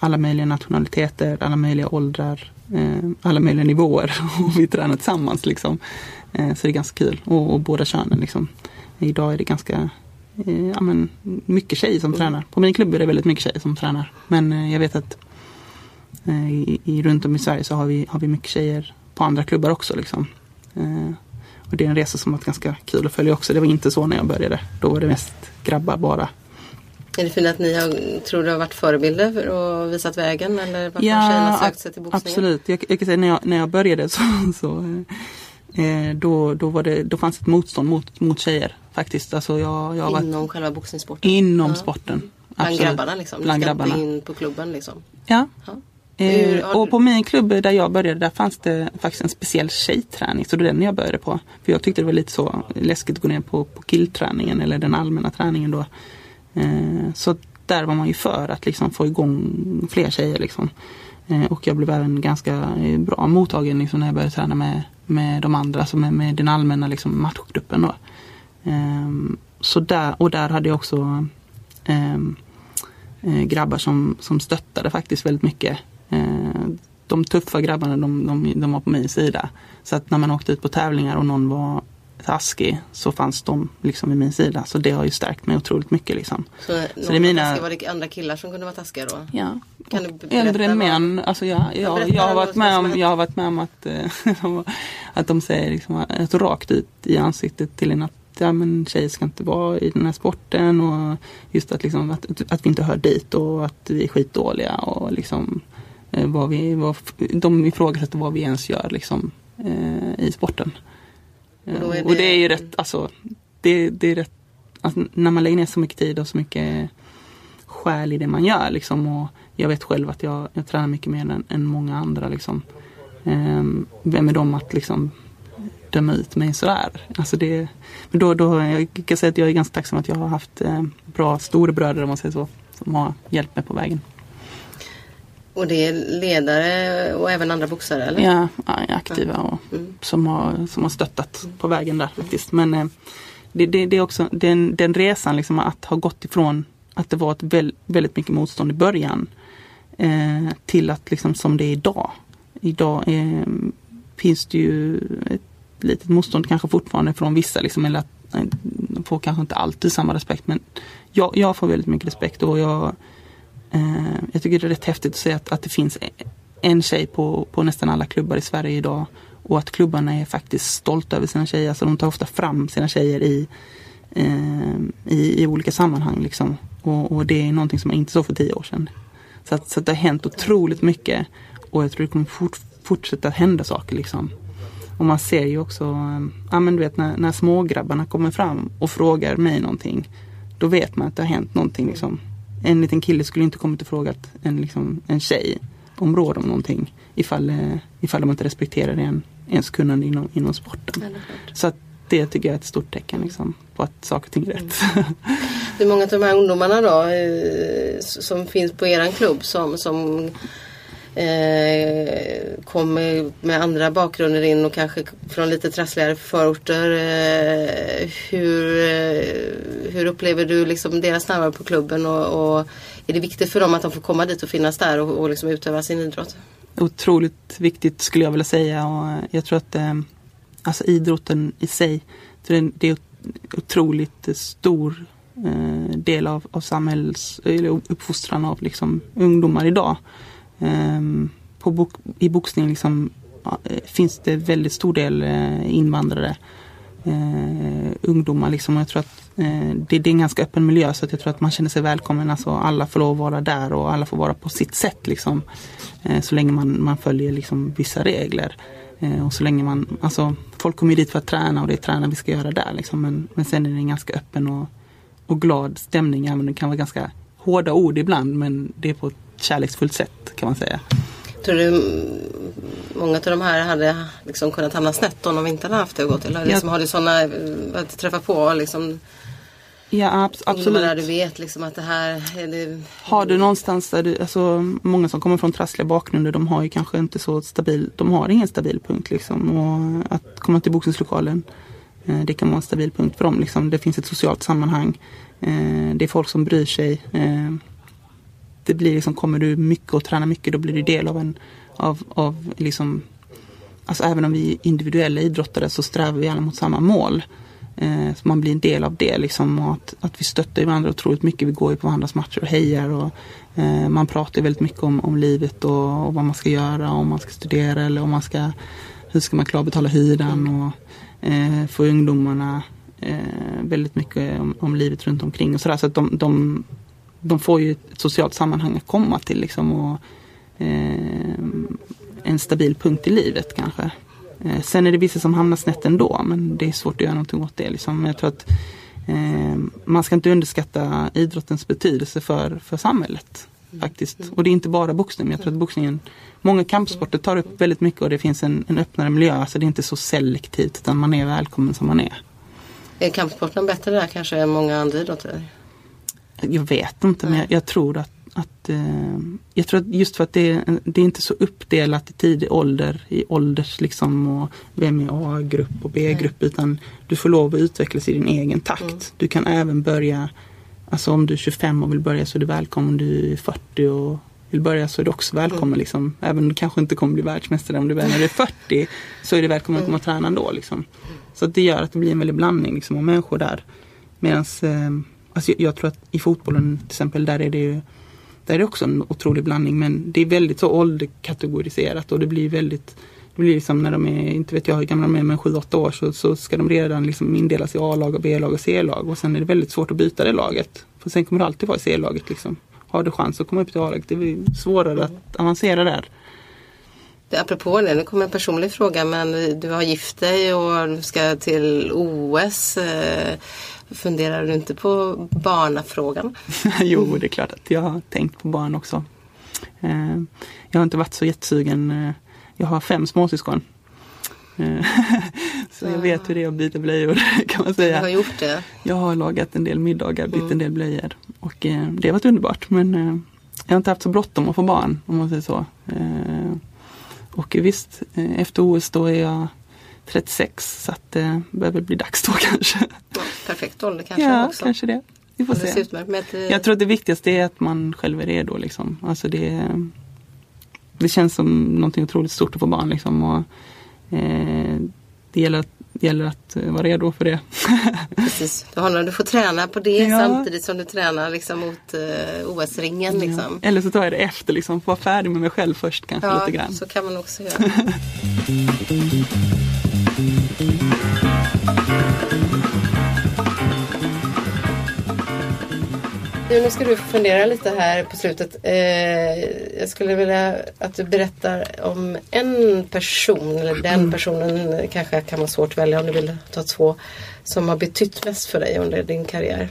alla möjliga nationaliteter, alla möjliga åldrar, eh, alla möjliga nivåer. och vi tränar tillsammans. Liksom. Eh, så det är ganska kul. Och, och båda könen. Liksom. Idag är det ganska eh, ja, men, mycket tjejer som mm. tränar. På min klubb är det väldigt mycket tjejer som tränar. Men eh, jag vet att eh, i, i, runt om i Sverige så har vi, har vi mycket tjejer på andra klubbar också. Liksom. Eh, och det är en resa som varit ganska kul att följa också. Det var inte så när jag började. Då var det mest grabbar bara. Är det fint att ni har, tror du har varit förebilder för och visat vägen? Eller varför ja, tjejerna sökt sig till boxningen? Absolut. Jag, jag, kan säga när jag, när jag började så, så eh, då, då, var det, då fanns ett motstånd mot, mot tjejer faktiskt. Alltså jag, jag inom varit, själva boxningssporten? Inom ja. sporten. Bland grabbarna liksom? Bland grabbarna. in på klubben liksom? Ja. ja. Eh, och på min klubb där jag började där fanns det faktiskt en speciell tjejträning. Så det var den jag började på. För jag tyckte det var lite så läskigt att gå ner på, på killträningen eller den allmänna träningen då. Eh, så där var man ju för att liksom få igång fler tjejer. Liksom. Eh, och jag blev även ganska bra mottagen liksom, när jag började träna med, med de andra, alltså med, med den allmänna liksom, matchgruppen. Då. Eh, så där, och där hade jag också eh, eh, grabbar som, som stöttade faktiskt väldigt mycket de tuffa grabbarna de, de, de var på min sida. Så att när man åkte ut på tävlingar och någon var taskig så fanns de liksom vid min sida. Så det har ju stärkt mig otroligt mycket. Liksom. Så, så det är mina... var det andra killar som kunde vara taskiga då? Ja. Kan du Äldre män. Alltså jag, jag, jag, har varit med om, jag har varit med om att, eh, att de säger liksom, att rakt ut i ansiktet till en att ja, men tjejer ska inte vara i den här sporten och just att, liksom, att, att vi inte hör dit och att vi är skitdåliga och liksom Eh, vad vi, vad, de ifrågasätter vad vi ens gör liksom, eh, i sporten. Och då är Och det det- är ju rätt, alltså det, det är rätt, alltså, när man lägger ner så mycket tid och så mycket själ i det man gör liksom och jag vet själv att jag, jag tränar mycket mer än, än många andra liksom. Ehm, vem är de att liksom döma ut mig sådär? Alltså det, men då, då, jag kan säga att jag är ganska tacksam att jag har haft eh, bra storebröder om man säger så. Som har hjälpt mig på vägen. Och det är ledare och även andra boxare eller? Ja, aktiva och Mm. som, har, som har stöttat på vägen där faktiskt. Men eh, det, det, det är också den, den resan liksom att ha gått ifrån att det var ett väl, väldigt mycket motstånd i början eh, till att liksom som det är idag. Idag eh, finns det ju ett litet motstånd kanske fortfarande från vissa liksom, eller att eh, får kanske inte alltid samma respekt men jag, jag får väldigt mycket respekt och jag Eh, jag tycker det är rätt häftigt att se att, att det finns en tjej på, på nästan alla klubbar i Sverige idag. Och att klubbarna är faktiskt stolta över sina tjejer. Alltså de tar ofta fram sina tjejer i, eh, i, i olika sammanhang. Liksom. Och, och det är någonting som man inte såg för tio år sedan. Så, att, så att det har hänt otroligt mycket. Och jag tror det kommer fort, fortsätta hända saker. Liksom. Och man ser ju också, eh, ja men du vet när, när smågrabbarna kommer fram och frågar mig någonting. Då vet man att det har hänt någonting. Liksom. En liten kille skulle inte kommit och frågat en, liksom, en tjej om råd om någonting. Ifall, eh, ifall de inte respekterar en, ens kunnande inom, inom sporten. Så att det tycker jag är ett stort tecken liksom, på att saker och ting är rätt. Hur många av de här ungdomarna då eh, som finns på eran klubb som, som eh, kommer med andra bakgrunder in och kanske från lite trassligare förorter. Eh, hur, eh, hur upplever du liksom deras närvaro på klubben och, och är det viktigt för dem att de får komma dit och finnas där och, och liksom utöva sin idrott? Otroligt viktigt skulle jag vilja säga och jag tror att eh, alltså idrotten i sig, det är- det är otroligt stor eh, del av, av samhälls, eller uppfostran av liksom, ungdomar idag. Ehm, på bok, I boxning liksom, eh, finns det väldigt stor del eh, invandrare. Eh, ungdomar liksom. Och jag tror att eh, det, det är en ganska öppen miljö så att jag tror att man känner sig välkommen. Alltså, alla får lov att vara där och alla får vara på sitt sätt. Liksom. Eh, så länge man, man följer liksom, vissa regler. Eh, och så länge man, alltså, folk kommer dit för att träna och det är träna vi ska göra där. Liksom. Men, men sen är det en ganska öppen och, och glad stämning. Även om det kan vara ganska hårda ord ibland men det är på ett kärleksfullt sätt kan man säga. Tror du många av de här hade liksom kunnat hamna snett om de inte hade haft det att gå till? Eller Ja. liksom, har du sådana att träffa på liksom, Ja abs- ungdomar där du absolut. vet liksom att det här är det, Har du någonstans där du, alltså många som kommer från trassliga bakgrunder de har ju kanske inte så stabil, de har ingen stabil punkt liksom. Och att komma till boxningslokalen eh, det kan vara en stabil punkt för dem liksom. Det finns ett socialt sammanhang. Eh, det är folk som bryr sig. Det blir liksom, kommer du mycket och tränar mycket då blir du del av en, av, av liksom Alltså även om vi är individuella idrottare så strävar vi alla mot samma mål. Eh, så man blir en del av det liksom och att, att vi stöttar varandra otroligt mycket. Vi går ju på varandras matcher och hejar och eh, man pratar väldigt mycket om, om livet och, och vad man ska göra, om man ska studera eller om man ska hur ska man klara att betala hyran och eh, få ungdomarna eh, väldigt mycket om, om livet runt omkring och sådär. Så att de, de, de får ju ett socialt sammanhang att komma till liksom och eh, en stabil punkt i livet kanske. Eh, sen är det vissa som hamnar snett ändå men det är svårt att göra någonting åt det. Liksom. Men Jag tror att eh, man ska inte underskatta idrottens betydelse för, för samhället. Faktiskt. Och det är inte bara boxning. Jag tror att boxningen, många kampsporter tar upp väldigt mycket och det finns en, en öppnare miljö. Alltså det är inte så selektivt utan man är välkommen som man är. är kampsporten bättre där kanske än många andra idrotter? Jag vet inte men jag, jag tror att, att eh, jag tror att just för att det, är- det är inte så uppdelat i tidig ålder i ålders liksom och vem är A-grupp och B-grupp utan du får lov att utvecklas i din egen takt. Mm. Du kan även börja, alltså om du är 25 och vill börja så är du välkommen. Om du är 40 och vill börja så är du också välkommen. Mm. Liksom. Även om du kanske inte kommer bli världsmästare om du väl när du är 40 så är du välkommen att komma och träna ändå. Liksom. Så det gör att det blir en väldig blandning liksom, av människor där. Medan eh, alltså jag, jag tror att i fotbollen till exempel där är det ju där är det också en otrolig blandning men det är väldigt så ålderkategoriserat och det blir väldigt det blir liksom när de är, inte vet jag hur gamla de är, men 7-8 år så, så ska de redan liksom indelas i A-lag, och B-lag och C-lag och sen är det väldigt svårt att byta det laget. För sen kommer det alltid vara i C-laget liksom. Har du chans att komma upp till A-laget, det blir svårare att avancera där. apropå det, nu kommer en personlig fråga men du har gift dig och ska till OS. Eh, Funderar du inte på barnafrågan? jo, det är klart att jag har tänkt på barn också. Eh, jag har inte varit så jättesugen. Eh, jag har fem småsyskon. Eh, så jag vet hur det är att byta blöjor kan man säga. Du har gjort det? Jag har lagat en del middagar, bytt mm. en del blöjor. Och det har varit underbart men jag har inte haft så bråttom att få barn om man säger så. Och visst, efter OS då är jag 36 så att det behöver bli dags då kanske. Ja, perfekt ålder kanske ja, också. kanske det. Vi får se. Ett, eh, jag tror att det viktigaste är att man själv är redo. Liksom. Alltså det, det känns som någonting otroligt stort att få barn. Liksom. Och, eh, det gäller att det gäller att eh, vara redo för det. Precis, du, har, du får träna på det ja. samtidigt som du tränar liksom, mot uh, OS-ringen. Liksom. Ja. Eller så tar jag det efter, liksom, vara färdig med mig själv först kanske ja, lite grann. så kan man också göra. Nu ska du fundera lite här på slutet. Eh, jag skulle vilja att du berättar om en person, eller den personen kanske kan vara svårt att välja om du vill ta två, som har betytt mest för dig under din karriär.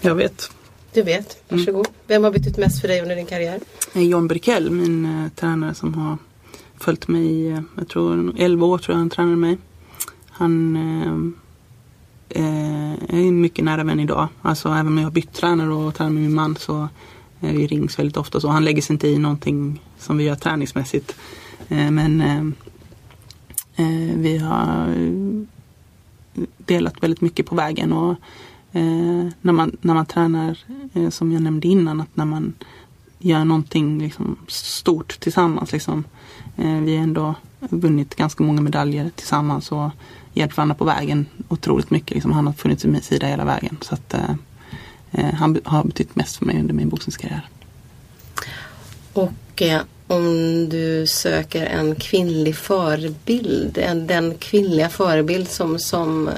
Jag vet. Du vet, varsågod. Mm. Vem har betytt mest för dig under din karriär? John Brikell, min eh, tränare som har följt mig i, eh, jag tror 11 år tror jag han tränade mig. Han eh, eh, är mycket nära vän idag. Alltså även om jag har bytt tränare och tränar med min man så eh, vi rings väldigt ofta. Så han lägger sig inte i någonting som vi gör träningsmässigt. Eh, men eh, eh vi har delat väldigt mycket på vägen. Och eh, när, man, när man tränar, eh, som jag nämnde innan, att när man gör någonting liksom, stort tillsammans. Liksom. Eh, vi har ändå vunnit ganska många medaljer tillsammans. Och hjälpt varandra på vägen otroligt mycket. Liksom, han har funnits vid min sida hela vägen. Så att, eh, eh han har betytt mest för mig under min boxningskarriär. Och eh, om du söker en kvinnlig förebild, en, den kvinnliga förebild som, som, eh,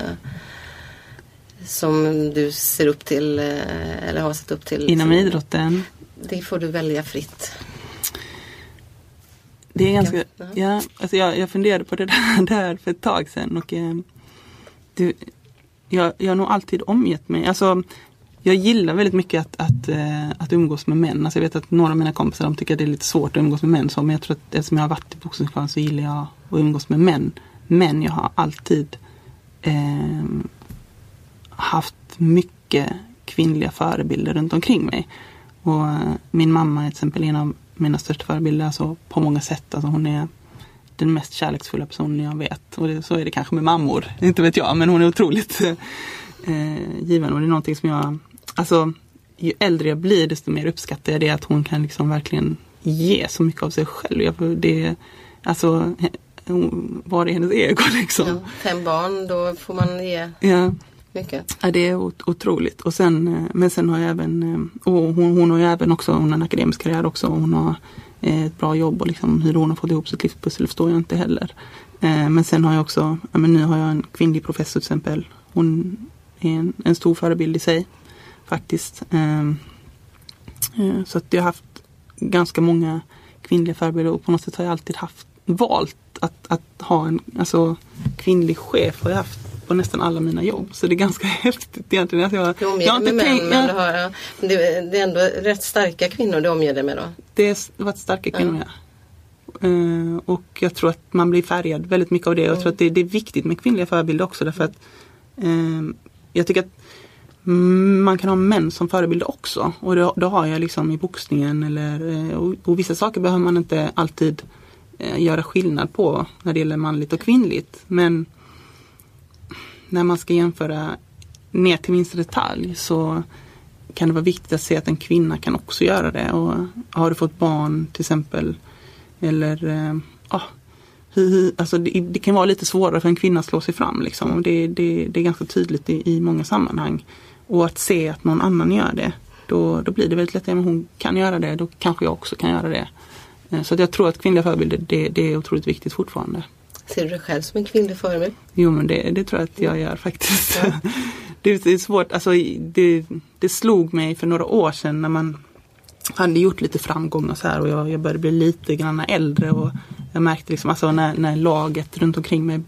som du ser upp till eh, eller har sett upp till? Inom idrotten? Det får du välja fritt. Det är ganska, ja, alltså jag, jag funderade på det där, där för ett tag sedan och eh, det, jag, jag har nog alltid omgett mig, alltså jag gillar väldigt mycket att, att, äh, att umgås med män. Alltså jag vet att några av mina kompisar de tycker att det är lite svårt att umgås med män. Så, men jag tror att eftersom jag har varit i boxningsklassen så gillar jag att umgås med män. Men jag har alltid eh, haft mycket kvinnliga förebilder runt omkring mig. Och äh, min mamma är till exempel en av mina största förebilder alltså, på många sätt. Alltså, hon är den mest kärleksfulla personen jag vet. Och det, så är det kanske med mammor, inte vet jag, men hon är otroligt eh, given. Och det är någonting som jag, alltså ju äldre jag blir desto mer uppskattar jag det att hon kan liksom verkligen ge så mycket av sig själv. Jag, det, alltså, var är hennes ego liksom? Ja, fem barn, då får man ge ja mycket. Ja, det är otroligt. Och sen, eh, men sen har jag även, eh, och hon, hon har ju även också, hon har en akademisk karriär också. Hon har eh, ett bra jobb och liksom hur hon har fått ihop sitt livspussel förstår jag inte heller. Men sen har jag också, ja, men nu har jag en kvinnlig professor till exempel. Hon är en, en stor förebild i sig faktiskt. Ehm, så att jag har haft ganska många kvinnliga förebilder och på något sätt har jag alltid haft valt att, att ha en alltså, kvinnlig chef har jag haft på nästan alla mina jobb. Så det är ganska häftigt egentligen. Att jag, du omger jag dig med tänkt, män, men du har, det, är ändå rätt starka kvinnor du omger dig med då? Det har varit starka kvinnor, ja. Uh, och jag tror att man blir färgad väldigt mycket av det. Mm. Jag tror att det, det, är viktigt med kvinnliga förebilder också därför att uh, jag tycker att man kan ha män som förebilder också. Och då, då har jag liksom i boxningen eller uh, och, och, vissa saker behöver man inte alltid göra skillnad på när det gäller manligt och kvinnligt. Men när man ska jämföra ner till minsta detalj så kan det vara viktigt att se att en kvinna kan också göra det. Och har du fått barn till exempel eller eh, ah, alltså det, det, kan vara lite svårare för en kvinna att slå sig fram. Liksom. Det, det, det är ganska tydligt i, i, många sammanhang. Och att se att någon annan gör det, då, då blir det väldigt lätt, att hon kan göra det, då kanske jag också kan göra det. Eh, så att jag tror att kvinnliga förebilder, det, det är otroligt viktigt fortfarande. Ser du dig själv som en kvinnlig förebild? Jo men det, det tror jag att jag gör faktiskt. Ja. det är svårt, alltså det, det slog mig för några år sedan när man hade gjort lite framgångar så här och jag, jag började bli lite grann äldre och jag märkte liksom alltså när, när laget runt omkring mig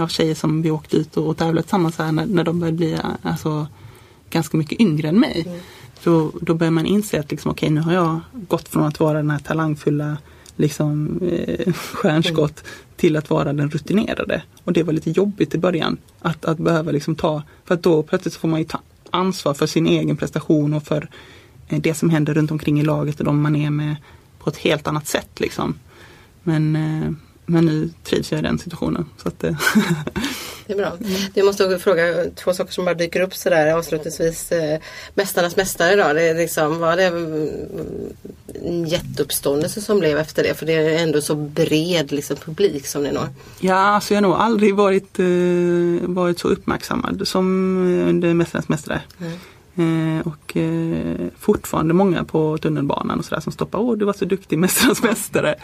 av tjejer som vi åkte ut och, och tävlade tillsammans här, när, när de började bli alltså, ganska mycket yngre än mig. Mm. Så, då börjar man inse att liksom, okay, nu har jag gått från att vara den här talangfulla liksom, eh, stjärnskott till att vara den rutinerade. Och det var lite jobbigt i början. Att, att behöva liksom ta, för att då plötsligt får man ju ta ansvar för sin egen prestation och för eh, det som händer runt omkring i laget och de man är med på ett helt annat sätt. Liksom. Men eh, men nu trivs jag i den situationen. Så att, det är bra. Jag måste fråga två saker som bara dyker upp sådär avslutningsvis. Eh, Mästarnas mästare då, det är liksom, var det en jätteuppståndelse som blev efter det? För det är ändå så bred liksom, publik som ni når. Ja, alltså jag har nog aldrig varit, eh, varit så uppmärksammad som under Mästarnas mästare. Mm. Eh, och eh, fortfarande många på tunnelbanan och sådär som stoppar. Åh du var så duktig Mästarnas mästare.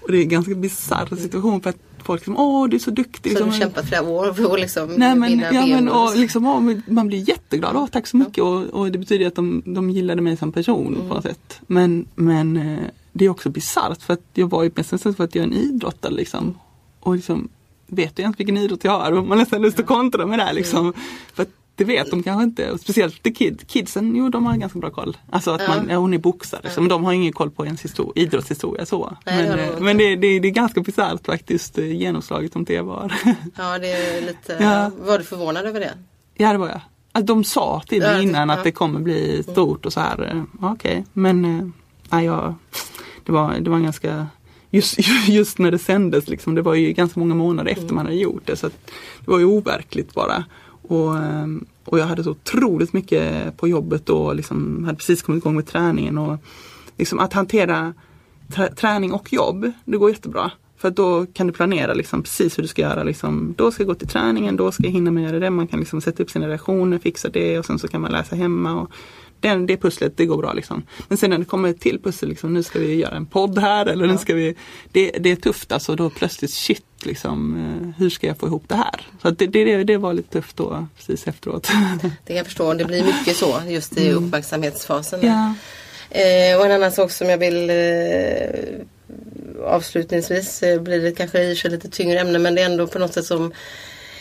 Och det är en ganska bisarr situation för att folk liksom, åh du är så duktig. Så liksom, du kämpat flera år för att liksom Nej, men, vinna ja, men, och, liksom, åh, Man blir jätteglad, åh tack så mycket. Och, och det betyder att de, de gillade mig som person mm. på något sätt. Men, men eh, det är också bisarrt för att jag var ju mest för att jag är en idrottare liksom. Och liksom, vet jag inte vilken idrott jag har? Man har nästan lust att kontra med det här liksom. Mm. För att det vet de kanske inte. Speciellt the kid. kidsen, jo de har ganska bra koll. Alltså att man, ja, hon är boxare, ja. men de har ingen koll på ens histor- idrottshistoria så. Nej, men det, men det, det, det, är ganska bisarrt faktiskt eh, genomslaget som det var. Ja det är lite, ja. var du förvånad över det? Ja det var jag. Alltså, de sa till mig innan att det kommer bli stort och så här. Eh, okej, okay. men eh, nej, jag, det, var, det var en ganska Just, just när det sändes, liksom, det var ju ganska många månader efter mm. man hade gjort det. Så det var ju overkligt bara. Och, ehm, och jag hade så otroligt mycket på jobbet och liksom hade precis kommit igång med träningen. Och liksom att hantera träning och jobb, det går jättebra. För då kan du planera liksom precis hur du ska göra. Liksom, då ska jag gå till träningen, då ska jag hinna med det. Man kan liksom sätta upp sina reaktioner, fixa det och sen så kan man läsa hemma. Och den, det pusslet, det går bra liksom. Men sen när det kommer till pussel, liksom, nu ska vi göra en podd här eller ja. nu ska vi det, det är tufft alltså, då plötsligt shit liksom, eh, hur ska jag få ihop det här? Så det, det, det var lite tufft då precis efteråt. Det kan jag förstå, det blir mycket så just i mm. uppmärksamhetsfasen. Ja. Eh, och en annan sak som jag vill eh, avslutningsvis eh, blir det kanske i sig lite tyngre ämne men det är ändå på något sätt som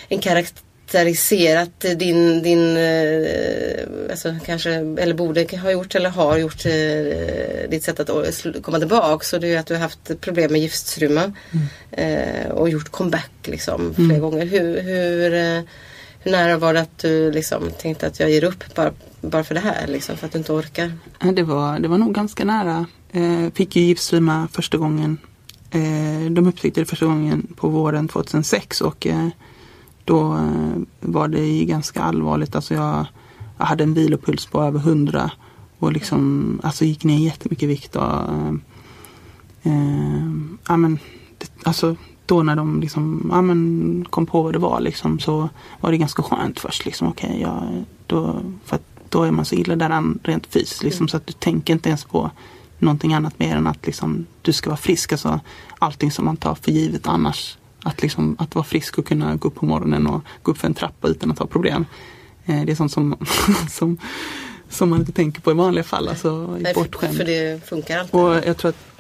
en karaktär karaktäriserat din, din eh, alltså kanske, eller borde ha gjort eller har gjort eh, ditt sätt att komma tillbaka. Så det är att du har haft problem med giftstruma mm. Eh, och gjort comeback liksom flera mm. gånger. Hur, hur, hur nära var det att du liksom tänkte att jag ger upp bara, bara för det här liksom för att du inte orkar? Det var, det var nog ganska nära. fick ju giftstruma första gången. de upptäckte det första gången på våren 2006 och då eh, var det ganska allvarligt. Alltså jag, jag hade en vilopuls på över 100 och liksom, alltså gick ner jättemycket vikt. Och, eh, eh, ja, men, det, alltså, då när de liksom, ja, men, kom på vad det var liksom, så var det ganska skönt först. Liksom, okay, ja, då, för då är man så illa däran rent fysiskt. Liksom, mm. Så att du tänker inte ens på någonting annat mer än att liksom, du ska vara frisk. Alltså, allting som man tar för givet annars att, liksom, att vara frisk och kunna gå upp på morgonen och gå upp för en trappa utan att ha problem. Eh, det är sånt som, som, som man inte tänker på i vanliga fall. Alltså, Nej, bortskämd. För det funkar alltid. Och jag tror att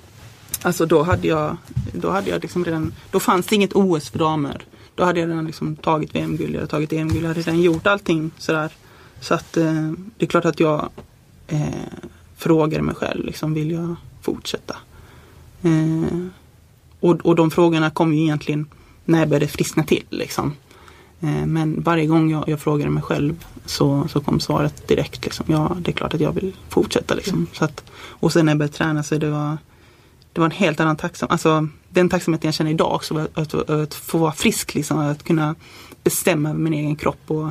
Alltså då hade jag, då hade jag liksom redan, då fanns det inget OS för damer. Då hade jag redan liksom tagit VM-guld, jag hade tagit EM-guld, jag hade redan gjort allting sådär. Så att eh, det är klart att jag eh, frågar mig själv, liksom, vill jag fortsätta? Eh, och, och de frågorna kom ju egentligen när jag började friskna till. Liksom. Eh, men varje gång jag, jag frågade mig själv så, så kom svaret direkt. Liksom. Ja, det är klart att jag vill fortsätta. Liksom. Mm. Så att, och sen när jag började träna så det var det var en helt annan tacksamhet. Alltså, den tacksamheten jag känner idag också, att, att, att få vara frisk. Liksom, att kunna bestämma över min egen kropp. Och,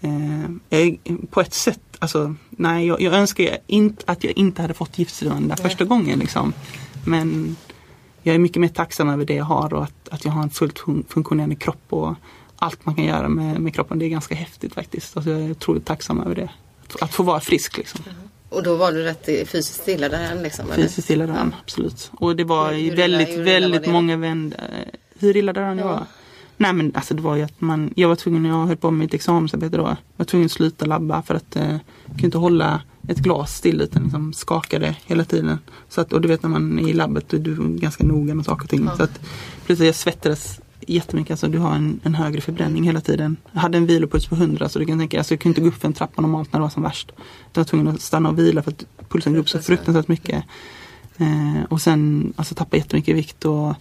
eh, på ett sätt, alltså, nej, jag, jag önskar inte, att jag inte hade fått giftsyran där första gången. Liksom. Men jag är mycket mer tacksam över det jag har och att, att jag har en fullt funktionerande kropp och allt man kan göra med, med kroppen. Det är ganska häftigt faktiskt. Alltså jag är otroligt tacksam över det. Att, att få vara frisk liksom. Mm. Och då var du rätt fysiskt stilla där liksom? Fysiskt stilla där, absolut. Och det var hur, hur väldigt, illa, väldigt många vändor. Hur illa däran jag var? Nej men alltså det var ju att man, jag var tvungen, jag höll på med mitt examensarbete då. Jag var tvungen att sluta labba för att eh, jag kunde inte hålla ett glas still utan liksom skakade hela tiden. Så att, och du vet när man är i labbet är du ganska noga med saker och ting. Ja. Så att plötsligt jag svettades jättemycket, alltså du har en, en högre förbränning hela tiden. Jag hade en vilopuls på 100 så du kan tänka, alltså jag kunde inte gå upp för en trappa normalt när det var som värst. Jag var tvungen att stanna och vila för att pulsen går upp så fruktansvärt mycket. Eh, och sen alltså tappa jättemycket vikt och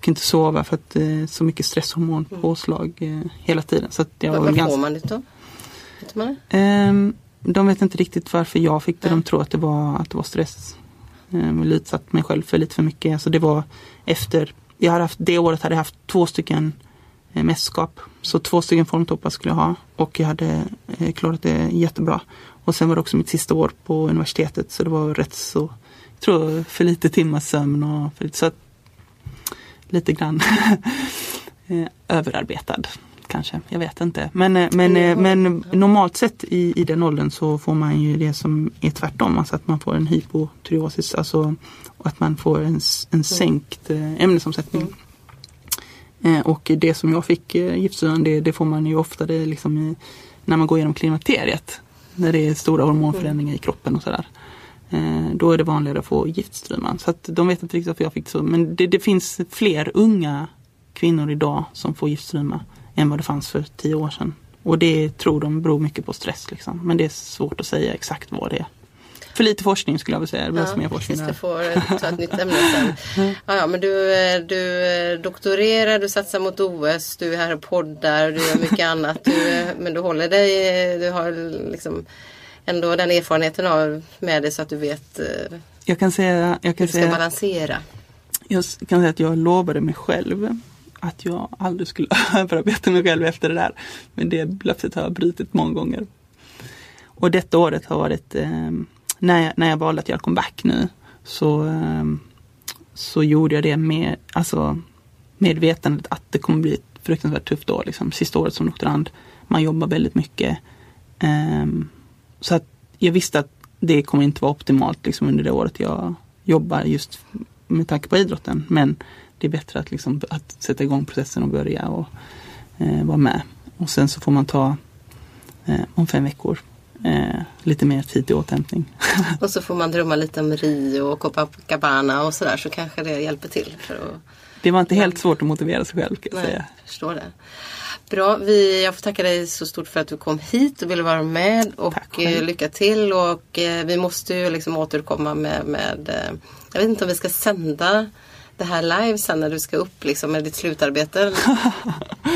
jag kunde inte sova för att eh, så mycket stresshormon påslag eh, hela tiden. Så jag var vad ganska, får man det då? Vet man det? Ehm, de vet inte riktigt varför jag fick det. Nej. De tror att det var, att det var stress. Jag utsatt mig själv för lite för mycket. Alltså det var efter, jag hade haft, det året hade jag haft två stycken eh, mästerskap. Så två stycken formtoppar skulle jag ha. Och jag hade eh, klarat det jättebra. Och sen var det också mitt sista år på universitetet. Så det var rätt så, jag tror för lite timmars sömn och för lite, så att, lite grann eh, överarbetad kanske. Jag vet inte. Men, eh, men, eh, men normalt sett i, i den åldern så får man ju det som är tvärtom. Alltså att man får en hypotyreosis. Alltså att man får en, en sänkt eh, ämnesomsättning. Eh, och det som jag fick giftsyran det, det får man ju ofta det liksom i, när man går igenom klimakteriet. När det är stora hormonförändringar i kroppen och sådär. Eh, då är det vanligare att få giftstryman. Så att de vet inte riktigt varför jag fick så. Men det, det finns fler unga kvinnor idag som får giftstruma än vad det fanns för tio år sedan. Och det tror de beror mycket på stress. Liksom. Men det är svårt att säga exakt vad det är. För lite forskning skulle jag vilja säga. Det behövs mer forskning du får eh, ta ett nytt ämne sen. Ja, ja, men du, eh, du eh, doktorerar, du satsar mot OS, du är här och poddar, du gör mycket annat. Du, men du håller dig, du har liksom ändå den erfarenheten av med dig så att du vet eh, Jag kan säga, jag hur kan du ska säga, balansera. jag kan säga att jag lovade mig själv att jag aldrig skulle överarbeta mig själv efter det där. Men det löftet har jag brutit många gånger. Och detta året har varit, eh, när, jag, när jag valde att göra comeback nu, så, eh, så gjorde jag det med, alltså, med vetandet att det kommer bli ett fruktansvärt tufft år. Liksom. Sista året som doktorand. Man jobbar väldigt mycket. Ehm, så att jag visste att det kommer inte vara optimalt liksom, under det året jag jobbar just med tanke på idrotten. Men det är bättre att, liksom, att sätta igång processen och börja och eh, vara med. Och sen så får man ta eh, om fem veckor eh, lite mer tid till återhämtning. Och så får man drömma lite om Rio och Copacabana och sådär så kanske det hjälper till. För att, Det var inte helt svårt att motivera sig själv kan jag nej, säga. jag förstår det. Bra, vi, jag får tacka dig så stort för att du kom hit och ville vara med och Tack eh, lycka till och eh, vi måste ju liksom återkomma med, med eh, jag vet inte om vi ska sända det här live sen när du ska upp liksom med ditt slutarbete.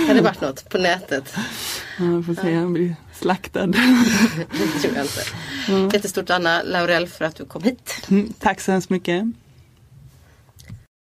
Har det varit något på nätet? Ja, jag får se, jag blir slaktad. Det tror jag inte. Jättestort Anna Laurell för att du kom hit. Mm, tack så hemskt mycket.